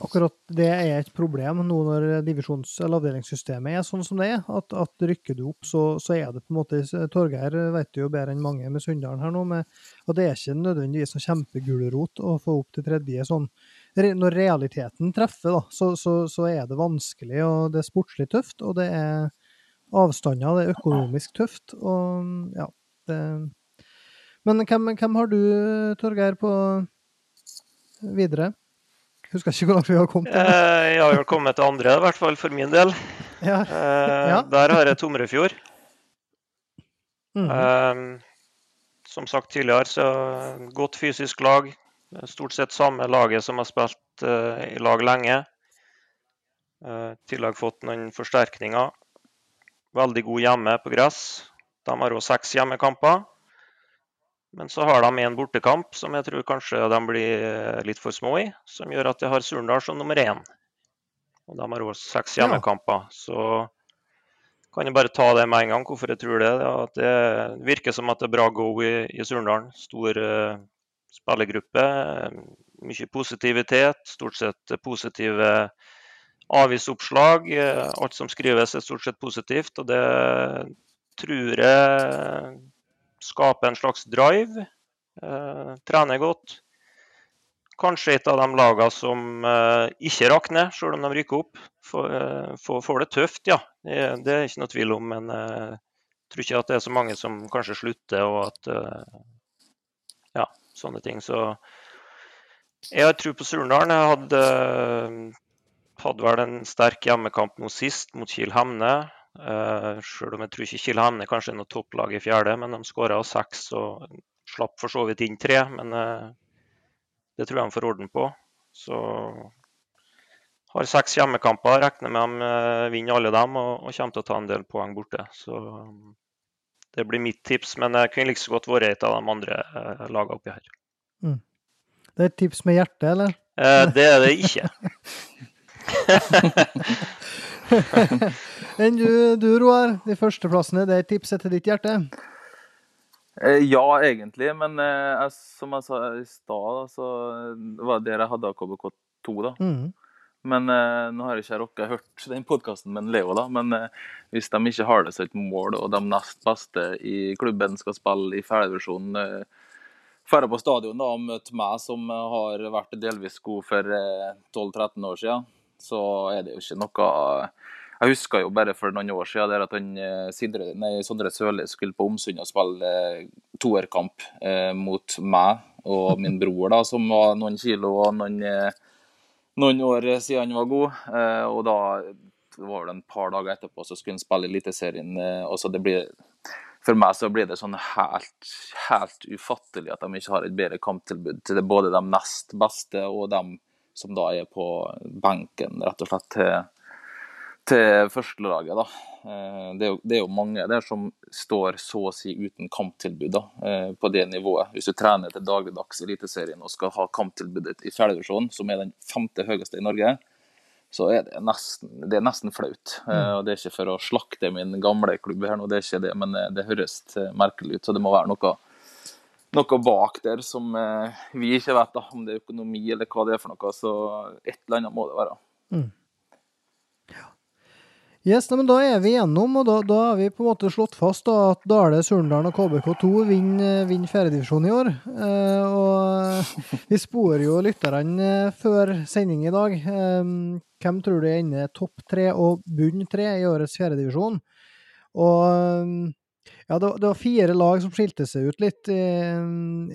akkurat det er et problem nå når divisjons- eller avdelingssystemet er sånn som det er. At, at rykker du opp, så, så, er det på en måte Torgeir vet jo bedre enn mange med Sunndalen her nå, med, og det er ikke nødvendigvis noen kjempegulrot å få opp til tredje. sånn. Når realiteten treffer, da, så, så, så, er det vanskelig, og det er sportslig tøft, og det er avstander, det er økonomisk tøft, og ja det men hvem, hvem har du, Torgeir, på videre? Husker ikke hvor langt vi har kommet. Eh, jeg har jo kommet til andre, i hvert fall for min del. Ja. Eh, ja. Der har jeg Tomrefjord. Mm -hmm. som sagt tidligere, så godt fysisk lag. Stort sett samme laget som har spilt i lag lenge. I tillegg fått noen forsterkninger. Veldig god hjemme på gress. De har òg seks hjemmekamper. Men så har de en bortekamp som jeg tror kanskje de blir eh, litt for små i, som gjør at jeg har Surndal som nummer én. Og de har også seks hjemmekamper. Så kan jeg bare ta det med en gang, hvorfor jeg tror det. At det virker som at det er bra go i, i Surndalen. Stor uh, spillergruppe. Mye positivitet. Stort sett positive avisoppslag. Alt som skrives er stort sett positivt. Og det tror jeg skape en slags drive. Eh, trene godt. Kanskje et av de lagene som eh, ikke rakner, selv om de rykker opp. Får, eh, får, det tøft, ja. Det, det, er ikke noe tvil om. Men jeg tror ikke at det er så mange som kanskje slutter, og at Ja, sånne ting. Så jeg har tro på Surndalen. Jeg hadde hadde vel en sterk hjemmekamp nå sist mot Kiel Hemne. Uh, selv om jeg tror ikke Kiel Hemne kanskje er noe topplag i fjerde, men de skåra seks og slapp for så vidt inn tre. Men uh, det tror jeg de får orden på. Så har seks hjemmekamper, regner med de uh, vinner alle dem og, og, kommer til å ta en del poeng borte. Så det blir mitt tips, men det kunne like så godt vært et av de andre lagene oppi her. Mm. Det er et tips med hjertet, eller? Eh, det er det ikke. Enn du, du, Roar. De førsteplassene, det er tipset til ditt hjerte? Eh, ja, egentlig. Men jeg, som jeg sa i stad, så var det der jeg hadde KBK2, da. Mm. Men eh, nå har jeg ikke rukket hørt den podkasten med Leo, da. Men eh, hvis de ikke har det som et mål, og de nest beste i klubben skal spille i fjerdedivisjon eh, på stadion da, og møte meg, som har vært delvis god for 12-13 eh, år siden, så er det jo ikke noe Jeg husker jo bare for noen år siden der at han, eh, Sidre, nei, Sondre Sørli skulle på Omsund og spille eh, toerkamp eh, mot meg og min bror, da, som var noen kilo og noen, noen år siden han var god. Eh, og da var det en par dager etterpå så skulle han spille Eliteserien. Eh, og så det blir for meg så blir det sånn helt, helt ufattelig at de ikke har et bedre kamptilbud til både de nest beste og dem som da er på benken, rett og slett til, til førstelaget. da. Eh, det er, jo, det er, jo, mange der som står så å si uten kamptilbud da, eh, på det nivået. Hvis du trener til dagligdags i Eliteserien og skal ha kamptilbudet i fjerdedivisjon, som er den femte høyeste i Norge, så er det nesten, det er nesten flaut. Mm. Uh, og Det er ikke for å slakte min gamle klubb, her nå, det er ikke det, men eh, det høres eh, merkelig ut. Så det må være noe, noe bak der som vi ikke vet, da, om det er økonomi eller hva det er for noe. Så et eller annet må det være. Mm. Yes, men Da er vi igjennom, og da, da har vi på en måte slått fast da, at Dale, Surndalen og KBK2 vinner, vinner fjerdedivisjon i år. Eh, og vi sporer jo lytterne før sending i dag. Eh, hvem tror du ender topp tre og bunn tre i årets fjerdedivisjon? Og ja, det, var fire lag som skilte seg ut litt i,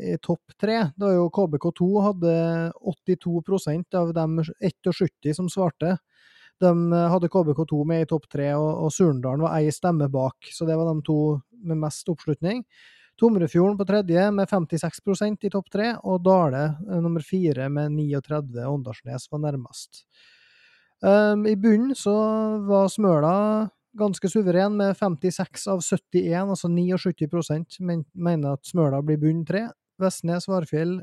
i topp tre. Var jo KBK2 hadde 82% av dem 71 som svarte. De eh, hadde KBK2 med i topp tre, og, og Surndalen var ei stemme bak. Så det var de to med mest oppslutning. Tomrefjorden på tredje med 56% i topp tre, og Dale eh, nummer fire med 39. Åndalsnes var nærmest. Um, I bunnen så var Smøla ganske suveren med 56 av 71, altså 79 men, mener at Smøla blir bunn tre. Vestnes, Varfjell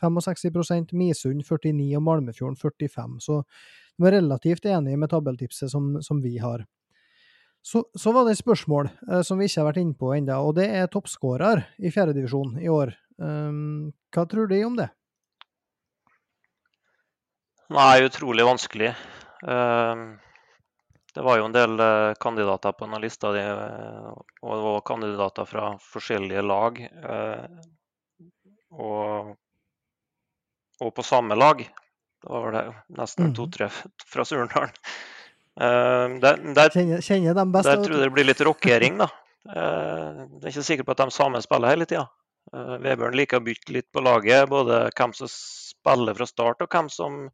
65% Misund 49 og Malmefjorden 45. Så er relativt enige med tabelltipset som, som vi har. Så, så, var det et spørsmål eh, som vi ikke har vært inne på ennå, og det er toppskårer i fjerdedivisjon i år. Um, hva tror de om det? Nei, utrolig vanskelig. Um, det var jo en del uh, kandidater på denne lista, de, uh, og det var kandidater fra forskjellige lag. Uh, og, og på samme lag. Da var det nesten mm. to-tre fra Surndalen. Uh, der, der, kjenner, kjenner de best? Der tror jeg det blir litt rockering, da. Uh, det er ikke sikkert på at de samme spiller hele tida. Uh, Vebjørn liker å bytte litt på laget, både hvem som spiller fra start, og hvem som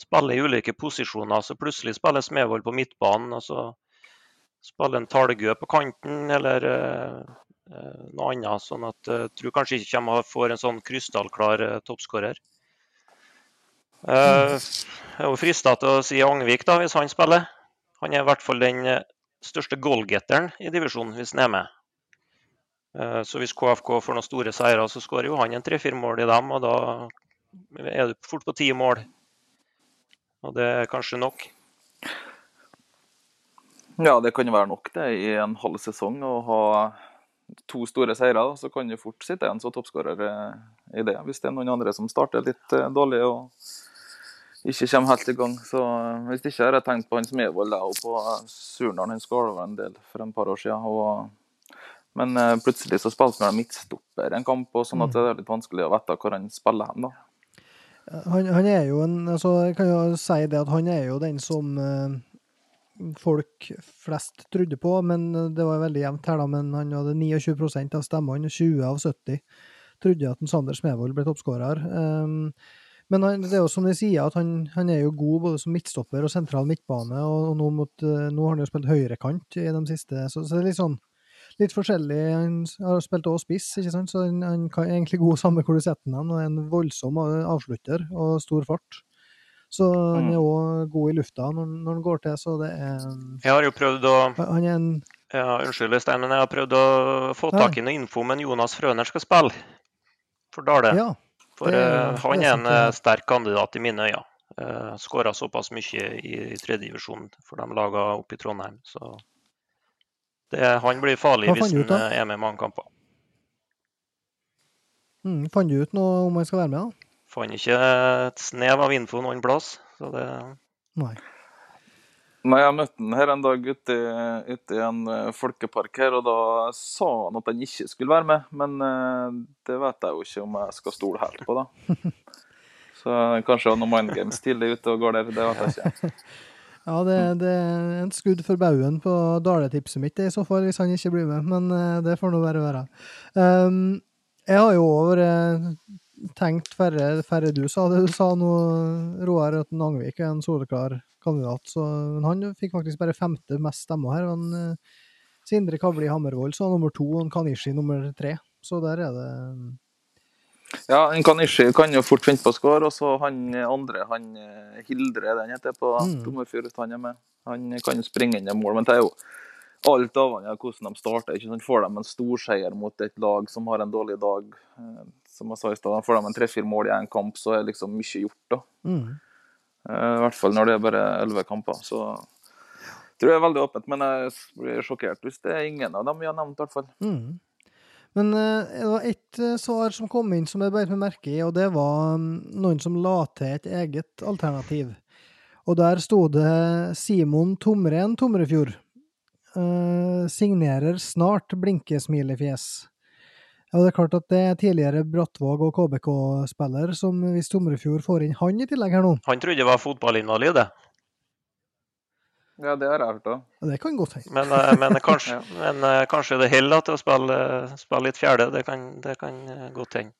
spiller i ulike posisjoner. Så plutselig spiller Smevold på midtbanen, og så spiller en Talgø på kanten, eller uh, noe annet. Sånn at jeg tror kanskje ikke de får en sånn krystallklar toppskårer. Uh, jeg er jo frista til å si Angvik, da, hvis han spiller. Han er i hvert fall den eh, største goalgetteren i divisjonen, hvis han er med. Uh, så hvis KFK får noen store seire, så skårer jo han en tre-fire mål i dem, og da er du fort på ti mål. Og det er kanskje nok. Ja, det kan være nok det i en halv sesong å ha to store seire. Så kan du fort sitte igjen som toppskårer i det, hvis det er noen andre som starter litt dårlig. og ikke kommer helt i gang. Så eh, Hvis ikke har jeg tenkt på Hans da, og på Surnadal. Han skåra en del for en par år siden. Og, men eh, plutselig så spilte han midtstopper en kamp, og sånn at mm. det er litt vanskelig å vite hvor han spiller hen. da. Han, han, er jo en altså Jeg kan jo si det at han er jo den som eh, folk flest trodde på, men det var veldig jevnt her, da. Men han hadde 29% av stemmene, 20 av 70 trodde at en Sander Smevold ble toppskårer. Um, Men han, det er jo som de sier, at han, han, er jo god både som midtstopper og sentral midtbane, og, og nå, mot, nå, har han jo spilt høyrekant i de siste, så, så det er litt sånn litt forskjellig. Han har spilt også spiss, ikke sant? så han, han kan egentlig god samme hvor du setter ham. Han er en voldsom avslutter og stor fart. Så han er òg mm. god i lufta når, når, han går til, så det er Jeg har jo prøvd å Han er en ja, Unnskyld, Stein, men jeg har prøvd å få tak i noe info om en Jonas Frøner skal spille for Dale. Ja, for det, han er en uh, sterk kandidat i mine øyne. Uh, eh, Skåra såpass mye i, i tredjedivisjon for de laga oppe i Trondheim. Så det, han blir farlig hvis han er med i mange kamper. Mm, fant du ut noe om han skal være med? da? Fant ikke et snev av info noen plass. Så det Nei. Nei, Jeg møtte han her en dag ute, ute, i en eh, folkepark her, og da sa han at han ikke skulle være med. Men uh, det vet jeg jo ikke om jeg skal stole helt på, da. Så kanskje han har Mind Games tidlig ute og går der, det vet jeg ikke. Ja, det, det er en skudd for baugen på Dale-tipset mitt i så fall, hvis han ikke blir med. Men uh, det får nå være være. Um, jeg har jo vært tenkt færre, færre du sa det. Du sa nå, Roar, at Nangvik er en soleklar kandidat. Så, men han fikk faktisk bare femte mest stemmer her. Men uh, Sindre Kavli Hammervoll så nummer to, og Kanishi nummer tre. Så der er det Ja, en Kanishi kan jo fort finne på å skåre. Og så han andre, han eh, Hildre, den heter på mm. Han er med. Han kan jo springe inn i mål. Men det er jo alt avhengig av hvordan de starter. ikke sant? Får de en storseier mot et lag som har en dårlig dag, eh, som jeg sa i stad, får de en tre-fire mål i én kamp, så er liksom mye gjort. da. Mm. Eh, I hvert fall når det er bare elleve kamper. Så tror jeg er veldig åpent, men jeg blir sjokkert hvis det er ingen av dem vi har nevnt. i hvert fall. Mm. Men uh, det var ett uh, svar som kom inn som jeg beit meg merke i, og det var um, noen som la til et eget alternativ. Og der sto det Simon Tomren Tomrefjord. Signerer snart blinkesmilefjes. Ja, det er klart at det er tidligere Brattvåg og KBK-spiller som hvis Tomrefjord får inn han i tillegg her nå. Han trodde det var fotballinvalid, det. Ja, det har jeg hørt òg. Ja, det kan godt hende. Men, eh, men, kanskje, ja. men kanskje det holder til å spille, spille, litt fjerde. Det kan, det kan godt hende.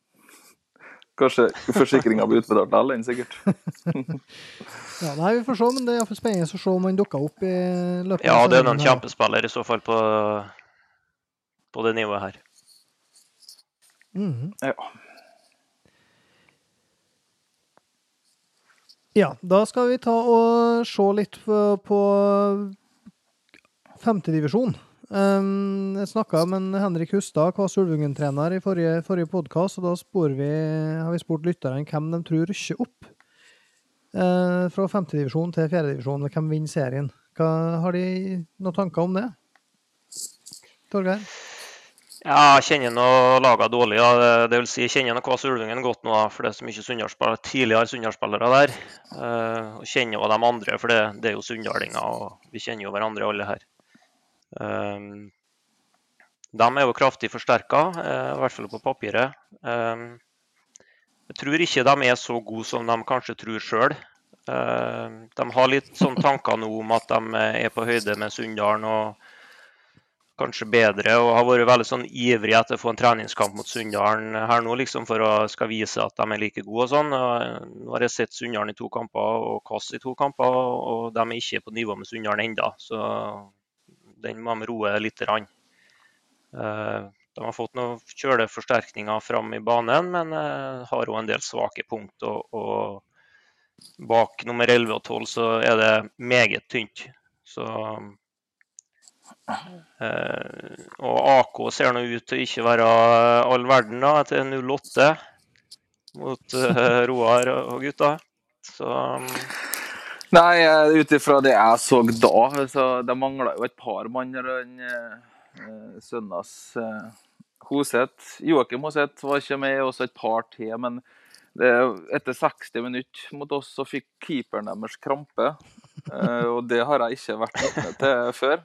Kanskje forsikringa blir utbetalt til alle, sikkert. ja, nei, Vi får se, men det er spennende å se om han dukker opp i løpet Ja, det er noen kjempespiller i så fall på, på det nivået her. Mm. Ja. Ja, da skal vi ta og se litt på, femtedivisjon. Um, jeg snakka med Henrik Hustad, Kvass Ulvungen-trener, i forrige, forrige podkast, og da vi, har vi spurt lytterne hvem de tror rykker opp uh, fra femtedivisjon til fjerdedivisjon, hvem vinner serien. Hva, har de noen tanker om det? Torgeir? Ja, jeg kjenner noe lagene dårlig. Ja. Det vil si, jeg kjenner KS Ulvingen godt nå, for det er så mye tidligere Sunndalsspillere der. Uh, og kjenner også de andre, for det, det er jo sunndalinger, og vi kjenner jo hverandre alle her. Um, de er jo kraftig forsterka, uh, i hvert fall på papiret. Um, jeg tror ikke de er så gode som de kanskje tror sjøl. Uh, de har litt sånn tanker nå om at de er på høyde med Sunndalen og kanskje bedre, og har vært veldig sånn ivrig etter å få en treningskamp mot Sunndalen her nå, liksom for å skal vise at de er like gode og sånn. Nå har jeg sett Sunndalen i to kamper og Kass i to kamper, og de er ikke på nivå med Sunndalen ennå. Så den må de roe litt. Rann. Eh, de har fått noen kjøleforsterkninger fram i banen, men eh, har òg en del svake punkt. Og, bak nummer 11 og 12 så er det meget tynt. Så eh, og AK ser nå ut til ikke være all verden da, etter 08 mot Roar og gutta. Så Nei, ut ifra det jeg så da, så det mangla jo et par mann enn eh, søndags. Eh, Hoseth. Joakim Hoseth var ikke med, også et par til. Men det, etter 60 minutter mot oss så fikk keeperen deres krampe. Eh, og det har jeg ikke vært vitne til før.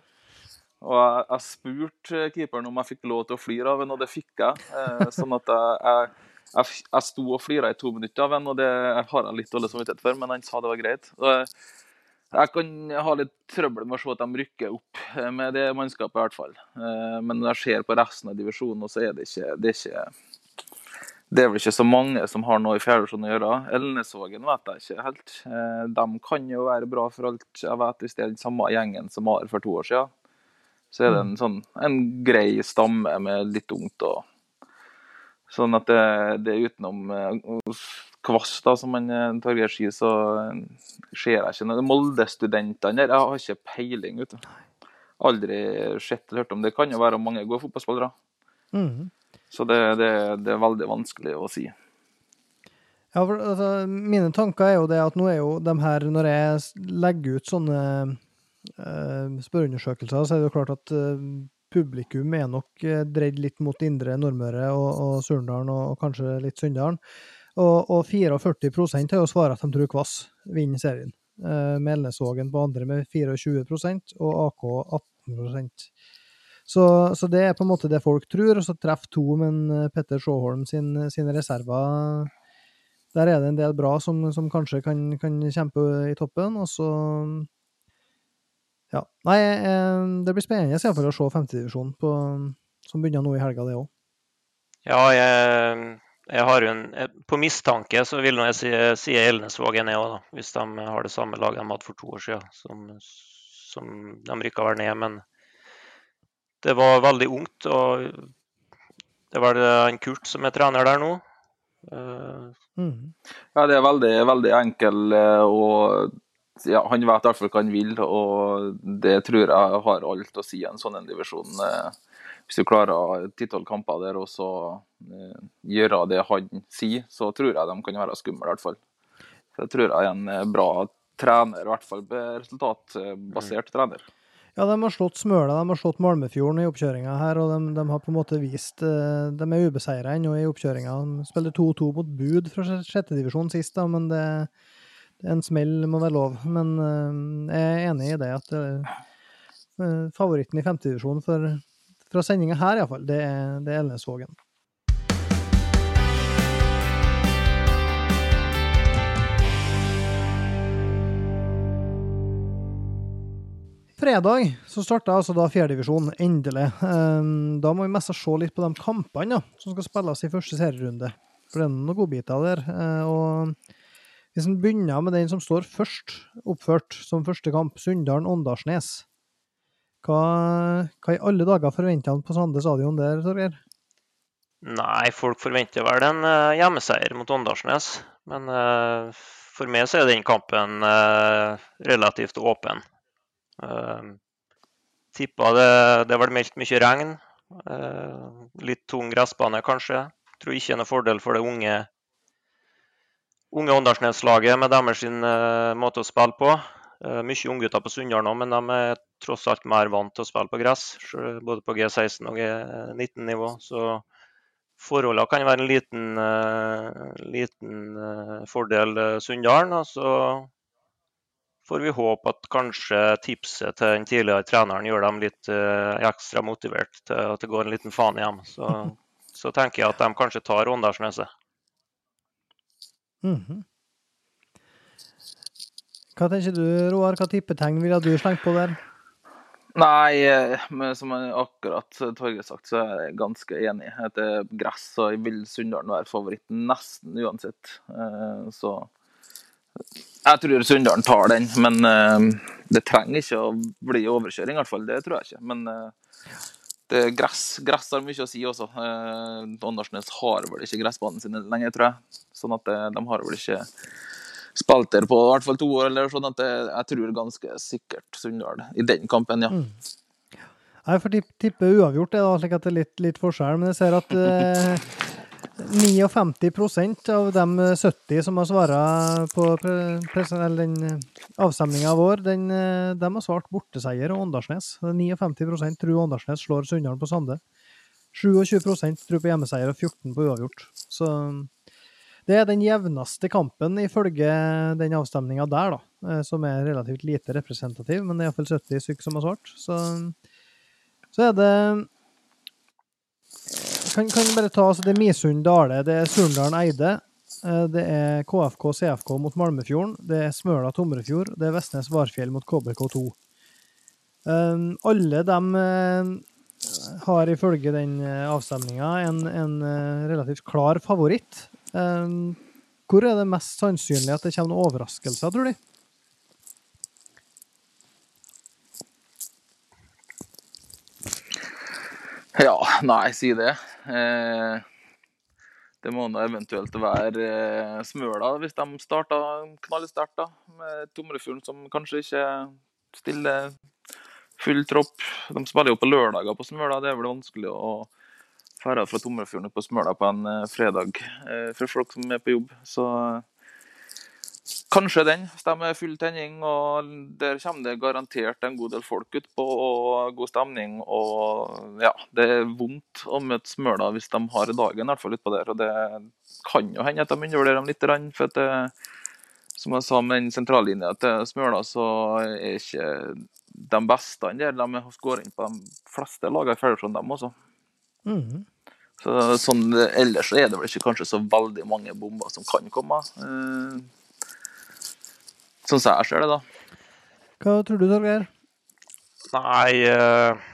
Og jeg, jeg spurte keeperen om jeg fikk lov til å flire av ham, og det fikk jeg. Eh, sånn at jeg, jeg jeg, sto og flira i to minutter av ham, og det har jeg litt dårlig samvittighet for, men han sa det var greit. Og jeg kan ha litt trøbbel med å se at de rykker opp eh, med det mannskapet, i hvert fall. Eh, men når jeg ser på resten av divisjonen, så er det ikke, det er ikke, det er vel ikke så mange som har noe i fjerdedivisjon å gjøre. Elnesvågen vet jeg ikke helt. Eh, de kan jo være bra for alt jeg vet, hvis det er den samme gjengen som var for to år siden. Så er det en, sånn, en grei stamme med litt ungt. og Sånn at det, det er utenom uh, Kvass, da, som man uh, Torgeir sier, så ser jeg ikke noe. Molde-studentene der, jeg har ikke peiling. vet du. Aldri sett eller hørt om det. kan jo være mange gode fotballspillere. Mm. Så det, det, det, er veldig vanskelig å si. Ja, for altså, Mine tanker er jo det at nå er jo de her Når jeg legger ut sånne spørreundersøkelser, så er det jo klart at uh, publikum er nok uh, dreid litt mot Indre Nordmøre og, og Surndalen og, kanskje litt Sunndalen. Og, og 44 har jo svaret at de tror Kvass vinner serien. Melnesvågen på andre med 24% og AK 18% så, så, det er på en måte det folk tror, og så treffer to, men eh, Petter Sjåholm sin, sine reserver Der er det en del bra som, som kanskje kan, kan, kjempe i toppen, og så Ja. Nei, eh, det blir spennende i fall å se femtedivisjonen som begynner nå i helga, det òg. Ja, jeg, jeg, har jo en På mistanke så vil jeg si, si Elnesvågen, jeg òg, hvis de har det samme laget de hadde for to år siden, som, som de rykka vel ned. men det var veldig ungt. og Det var vel en Kurt som er trener der nå. Mm. Ja, det er veldig, veldig enkel eh, og ja, Han vet i hvert fall hva han vil, og det tror jeg har alt å si i en sånn en divisjon. Eh, hvis du klarer ti-tolv kamper der og så eh, gjøre det han sier, så tror jeg de kan være skumle, i hvert fall. Så jeg tror jeg er en bra trener, i hvert fall resultatbasert mm. trener. Ja, de har slått Smøla, de har slått Malmefjorden i oppkjøringa her, og de, de, har på en måte vist eh, De er ubeseira ennå i oppkjøringa. De spilte 2-2 mot Bud fra sjettedivisjon sist, da, men det, en smell må være lov. Men uh, jeg er enig i det at uh, favoritten i femtedivisjon fra sendinga her, iallfall, det, det er Elnesvågen. Fredag så starta altså da fjerdedivisjon, endelig. Ehm, da må vi mest se litt på de kampene ja, som skal spilles i første serierunde. For det er noen godbiter der. Eh, og hvis en begynner med den som står først oppført som første kamp, Sunndalen-Åndalsnes hva, hva, i alle dager forventer han på Sande stadion der, Torgeir? Nei, folk forventer vel en uh, hjemmeseier mot Åndalsnes. Men uh, for meg så er den kampen uh, relativt åpen. Uh, tippa det, det ble meldt mye regn. Litt tung gressbane, kanskje. Tror ikke det er noen fordel for det unge, unge Åndalsnes-laget med deres uh, måte å spille på. Uh, mye unggutter på Sunndal nå, men de er tross alt mer vant til å spille på gress. Både på G16 og G19-nivå. Så forholdene kan være en liten, uh, liten fordel Sunndalen. Og så får vi håpe at kanskje tipset til den tidligere treneren gjør dem litt ekstra motivert til at det går en liten faen hjem. Så, så tenker jeg at de kanskje tar Åndalsneset. Mm -hmm. Hva tenker du, Roar? Hva type tegn ville du slengt på der? Nei, eh, men som akkurat Torgeir sagt, så er jeg ganske enig. Etter gress så vil Sunndalen være favoritten nesten uansett. Eh, så jeg tror Sunndalen tar den, men det trenger ikke å bli overkjøring, i hvert fall. Det tror jeg ikke. Men uh, er gress, gress, har mye å si også. Eh, Åndalsnes har vel ikke gressbanen sin lenger, tror jeg. Sånn at de har vel ikke spilt der på i hvert fall to år, eller sånn at jeg tror ganske sikkert Sunndal i den kampen, ja. Mm. Jeg får tippe uavgjort, det da, slik at det er litt, litt forskjell. Men jeg ser at 59% av de 70 som har svart på den avstemninga vår, den, de har svart borteseier og Åndalsnes. 59% tror Åndalsnes slår Sunndal på Sande. 27% tror på hjemmeseier og 14 på uavgjort. Så det er den jevneste kampen ifølge den avstemninga der, da, eh, som er relativt lite representativ, men det er iallfall 70 stykker som har svart. Så, så er det kan, kan bare ta altså, Det er Misund Dale, det er Surndalen Eide. Eh, det er KFK CFK mot Malmefjorden. Det er Smøla Tomrefjord. Det er Vestnes Varfjell mot KBK2. Um, alle de uh, har ifølge den avstemninga en, en, relativt klar favoritt. Hvor er det mest sannsynlig at det kommer noen overraskelser, tror du? Ja, nei, si det. Eh, det må da eventuelt være eh, Smøla, hvis de starta knallsterkt med Tomrefjorden, som kanskje ikke stiller full tropp. De spiller jo på lørdager på Smøla. Det er vel vanskelig å dra fra Tomrefjorden på Smøla på en eh, fredag for folk som er på jobb. Så Kanskje den, hvis de er full tenning. og Der kommer det garantert en god del folk utpå og god stemning. og ja, Det er vondt å møte Smøla hvis de har dagen i hvert fall utpå der. og Det kan jo hende at de undervurderer dem litt. for at det, Som jeg sa med den sentrallinja til Smøla, så er ikke de beste der. De går inn på de fleste lagene i Fjellerstrand, dem også. Mm. Så, sånn, ellers så er det vel ikke kanskje så veldig mange bomber som kan komme. Eh, som jeg ser det, da. Hva tror du, Torgeir? Nei, eh,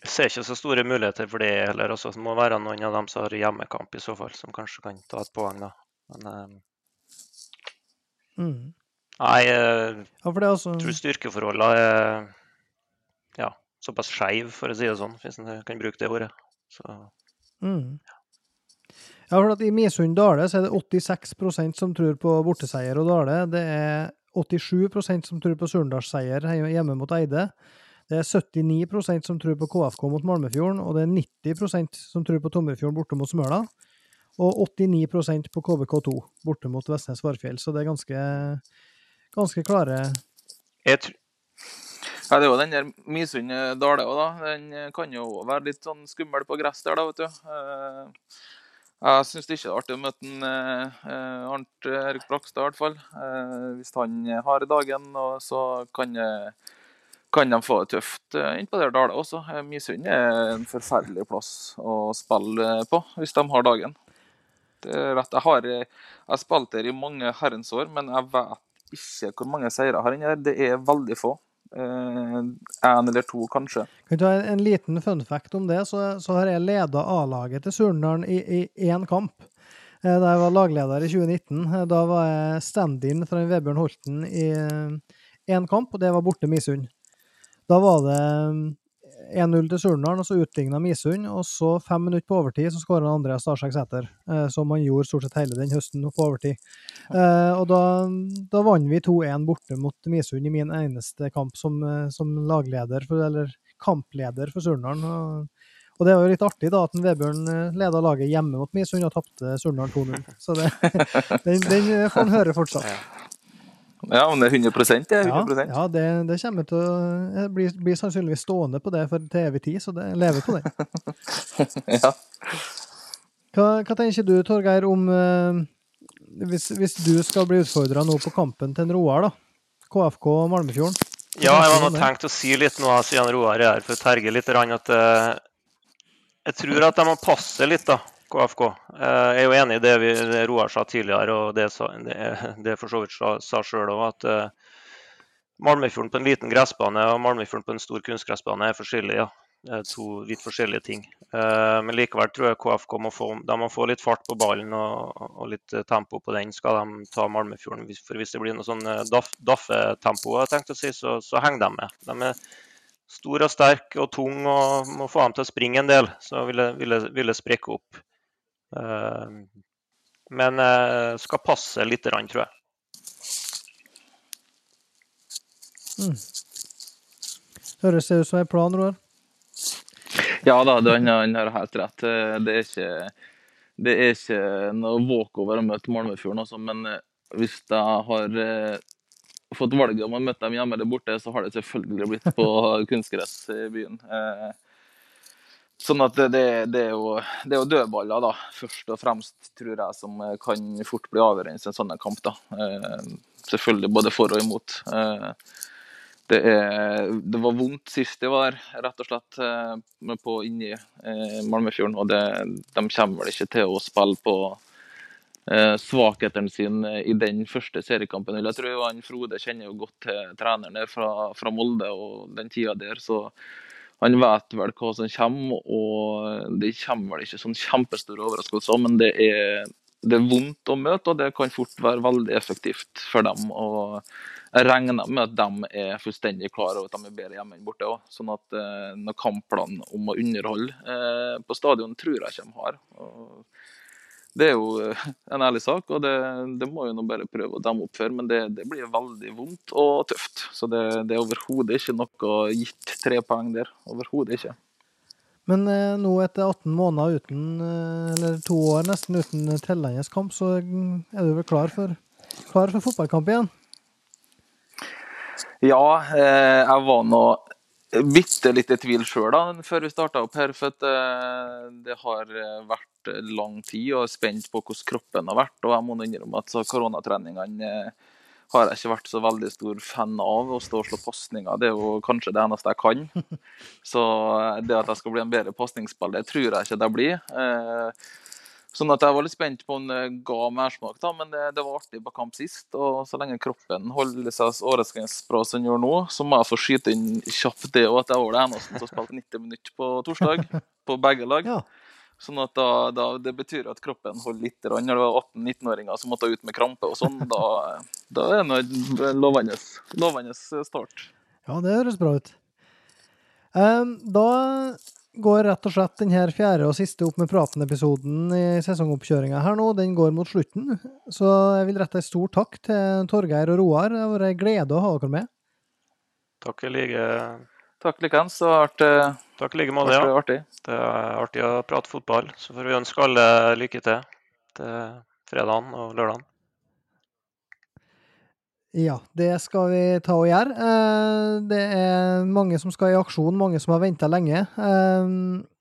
jeg ser ikke så store muligheter for det heller. Også. Det må være noen av dem som har hjemmekamp i så fall, som kanskje kan ta et poeng, da. Men uh, mm. Nei, ja, jeg også... tror styrkeforholdene er ja, såpass skeive, for å si det sånn, hvis en kan bruke det ordet. Så, mm. ja. Ja, for at I Misund-Dale så er det 86% som tror på borteseier og Dale. Det er 87% som tror på Surndalsseier hjemme mot Eide. Det er 79% som tror på KFK mot Malmefjorden, og det er 90% som tror på Tomrefjorden borte mot Smøla. Og 89% på KBK2 borte mot Vestnes Varfjell. Så det er ganske, ganske klare Jeg, ja, Det er jo den der Misund-Dale òg, da. Den kan jo være litt sånn skummel på gress der, da, vet du. Eh, jeg syns det ikke er artig å møte en, eh, Arnt Erik Brakstad, i hvert fall. Eh, hvis han har dagen, så kan, kan, de få det tøft eh, innpå der Dale også. Eh, Misund er en forferdelig plass å spille på hvis de har dagen. Jeg har, jeg spilt der i mange herrens år, men jeg vet ikke hvor mange seire jeg har inni der. Det er veldig få. Én eh, eller to, kanskje. Kan ta en, en liten fun fact om det? Så, så har jeg leda A-laget til Surnadal i én kamp. Eh, da jeg var lagleder i 2019. Eh, da var jeg stand-in fra Vebjørn Holten i én kamp, og det var borte Misund. Da var det 1-0 til Surnadal, og så utligna Misund. Og så fem minutter på overtid så skåra Andreas Starsek Sæter, eh, som han gjorde stort sett hele den høsten på overtid. Eh, og da, da vant vi 2-1 borte mot Misund i min eneste kamp som, eh, som lagleder, for, eller kampleder for Surnadal. Og, og, det var jo litt artig da at Vebjørn leda laget hjemme mot Misund og tapte Surnadal 2-0. Så det, den, den får han høre fortsatt. Ja, om det er 100 det er 100 Ja, ja det, det, kommer til å bli, blir, blir, sannsynligvis stående på det for til evig tid, så det lever på det. ja. Hva, hva, tenker du, Torgeir, om eh, hvis, hvis, du skal bli utfordra nå på kampen til en Roar, da? KFK Malmefjorden? Ja, jeg hadde tenkt å si litt nå siden Roar er her, for å terge litt. At, eh, jeg tror at de må passe litt, da. KFK. Eh, jeg er jo enig i det, vi, det Roar sa tidligere, og det, det, for så vidt sa sjøl òg, at uh, Malmefjorden på en liten gressbane og Malmefjorden på en stor kunstgressbane er forskjellige. Ja. To vidt forskjellige ting. Uh, men likevel tror jeg KFK må få, må få litt fart på ballen og, og, litt tempo på den, skal de ta Malmefjorden. For hvis det blir noe sånn daffetempo, daff si, så, så henger de med. De er stor og sterk og tung og må få dem til å springe en del, så vil det, vil sprekke opp. Eh, men eh, skal passe litt, tror jeg. Mm. Høres det ut som en plan, Roar? Ja da, han, han har helt rett. Eh, det er ikke, det er ikke noe walkover å møte Malmefjorden, altså, men hvis jeg har fått valget om å møte dem hjemme eller borte, så har det selvfølgelig blitt på kunstgress i byen. Sånn at det, det, er jo, det, er jo, dødballer, da, først og fremst, tror jeg, som kan fort bli avgjørende i en sånn kamp. da. Eh, selvfølgelig både for og imot. Eh, det, er, det, var vondt sist jeg var rett og slett eh, på inni eh, Malmefjorden. Og det, de kommer vel ikke til å spille på eh, svakhetene sine i den første seriekampen. Jeg tror han Frode kjenner jo godt til treneren fra, fra Molde og den tida der. så han vet vel hva som kommer, og det kommer vel ikke sånn kjempestore overraskelser. Men det er, det er vondt å møte, og det kan fort være veldig effektivt for dem. og jeg regner med at de er fullstendig klar over at de er bedre hjemme enn borte òg. Sånn at eh, noen kampplan om å underholde eh, på stadion tror jeg ikke de har. Og det er jo eh, en ærlig sak, og det, det må jo nå bare prøve å demme opp for. Men det, det blir veldig vondt og tøft. Så det, det er overhodet ikke noe gitt tre poeng der. Overhodet ikke. Men eh, nå etter 18 måneder uten, eh, eller to år nesten uten tellende kamp, så er du vel klar for, klar for fotballkamp igjen? Ja, eh, jeg var nå bitte litt i tvil sjøl før vi starta opp her. For at, det har vært lang tid og er spent på hvordan kroppen har vært. Og jeg må innrømme at koronatreningene eh, har jeg ikke vært så veldig stor fan av. Å stå og slå pasninger det er jo kanskje det eneste jeg kan. Så eh, det at jeg skal bli en bedre pasningsspiller, tror jeg ikke det blir. Eh, sånn at jeg var litt spent på om det ga mersmak, da, men det, det, var artig på kamp sist. Og så lenge kroppen holder seg overraskende bra som den gjør nå, så må jeg få skyte inn kjapt det og at jeg var det eneste som spilte 90 minutter på torsdag. På begge lag. Ja. Sånn at da, da, Det betyr at kroppen holder litt. Når det var 18-19-åringer som måtte ut med krampe og sånn, da, da er det en lovende, lovende start. Ja, det høres bra ut. Um, da går rett og slett denne fjerde og siste Opp med praten-episoden i sesongoppkjøringa her nå. Den går mot slutten. Så jeg vil rette en stor takk til Torgeir og Roar. Det har vært en glede å ha dere med. Takk i like Takk likeens. Det har vært eh, Takk i like måte. Ja. Det, Det er artig å prate fotball. Så får vi ønske alle lykke til til fredagen og lørdagen. Ja, det skal vi ta og gjøre. Eh, det er mange som skal i aksjon, mange som har venta lenge. Eh,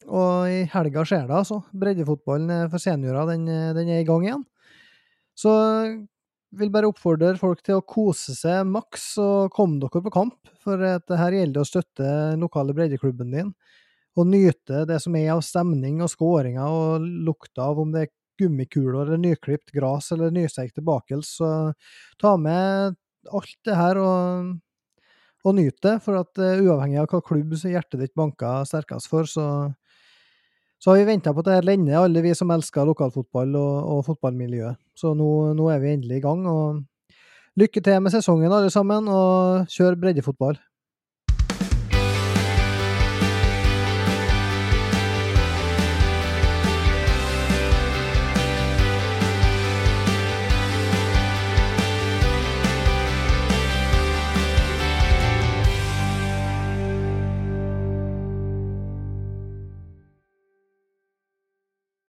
og i helga skjer det, altså. Breddefotballen for seniorer den, den er i gang igjen. Så vil bare oppfordre folk til å kose seg maks og komme dere på kamp. For det her gjelder å støtte den lokale breddeklubben din. Og nyte det som er av stemning og skåringer og lukta av om det er gummikuler eller nyklipt gress eller nystekte bakels. Så ta med alt det her og, og nyt det. For at uh, uavhengig av hva klubb hjertet ditt banker sterkest for, så så har vi venta på at dette lenge, alle vi som elsker lokalfotball og, og fotballmiljøet. Så nå, nå, er vi endelig i gang. og Lykke til med sesongen, alle sammen, og kjør breddefotball!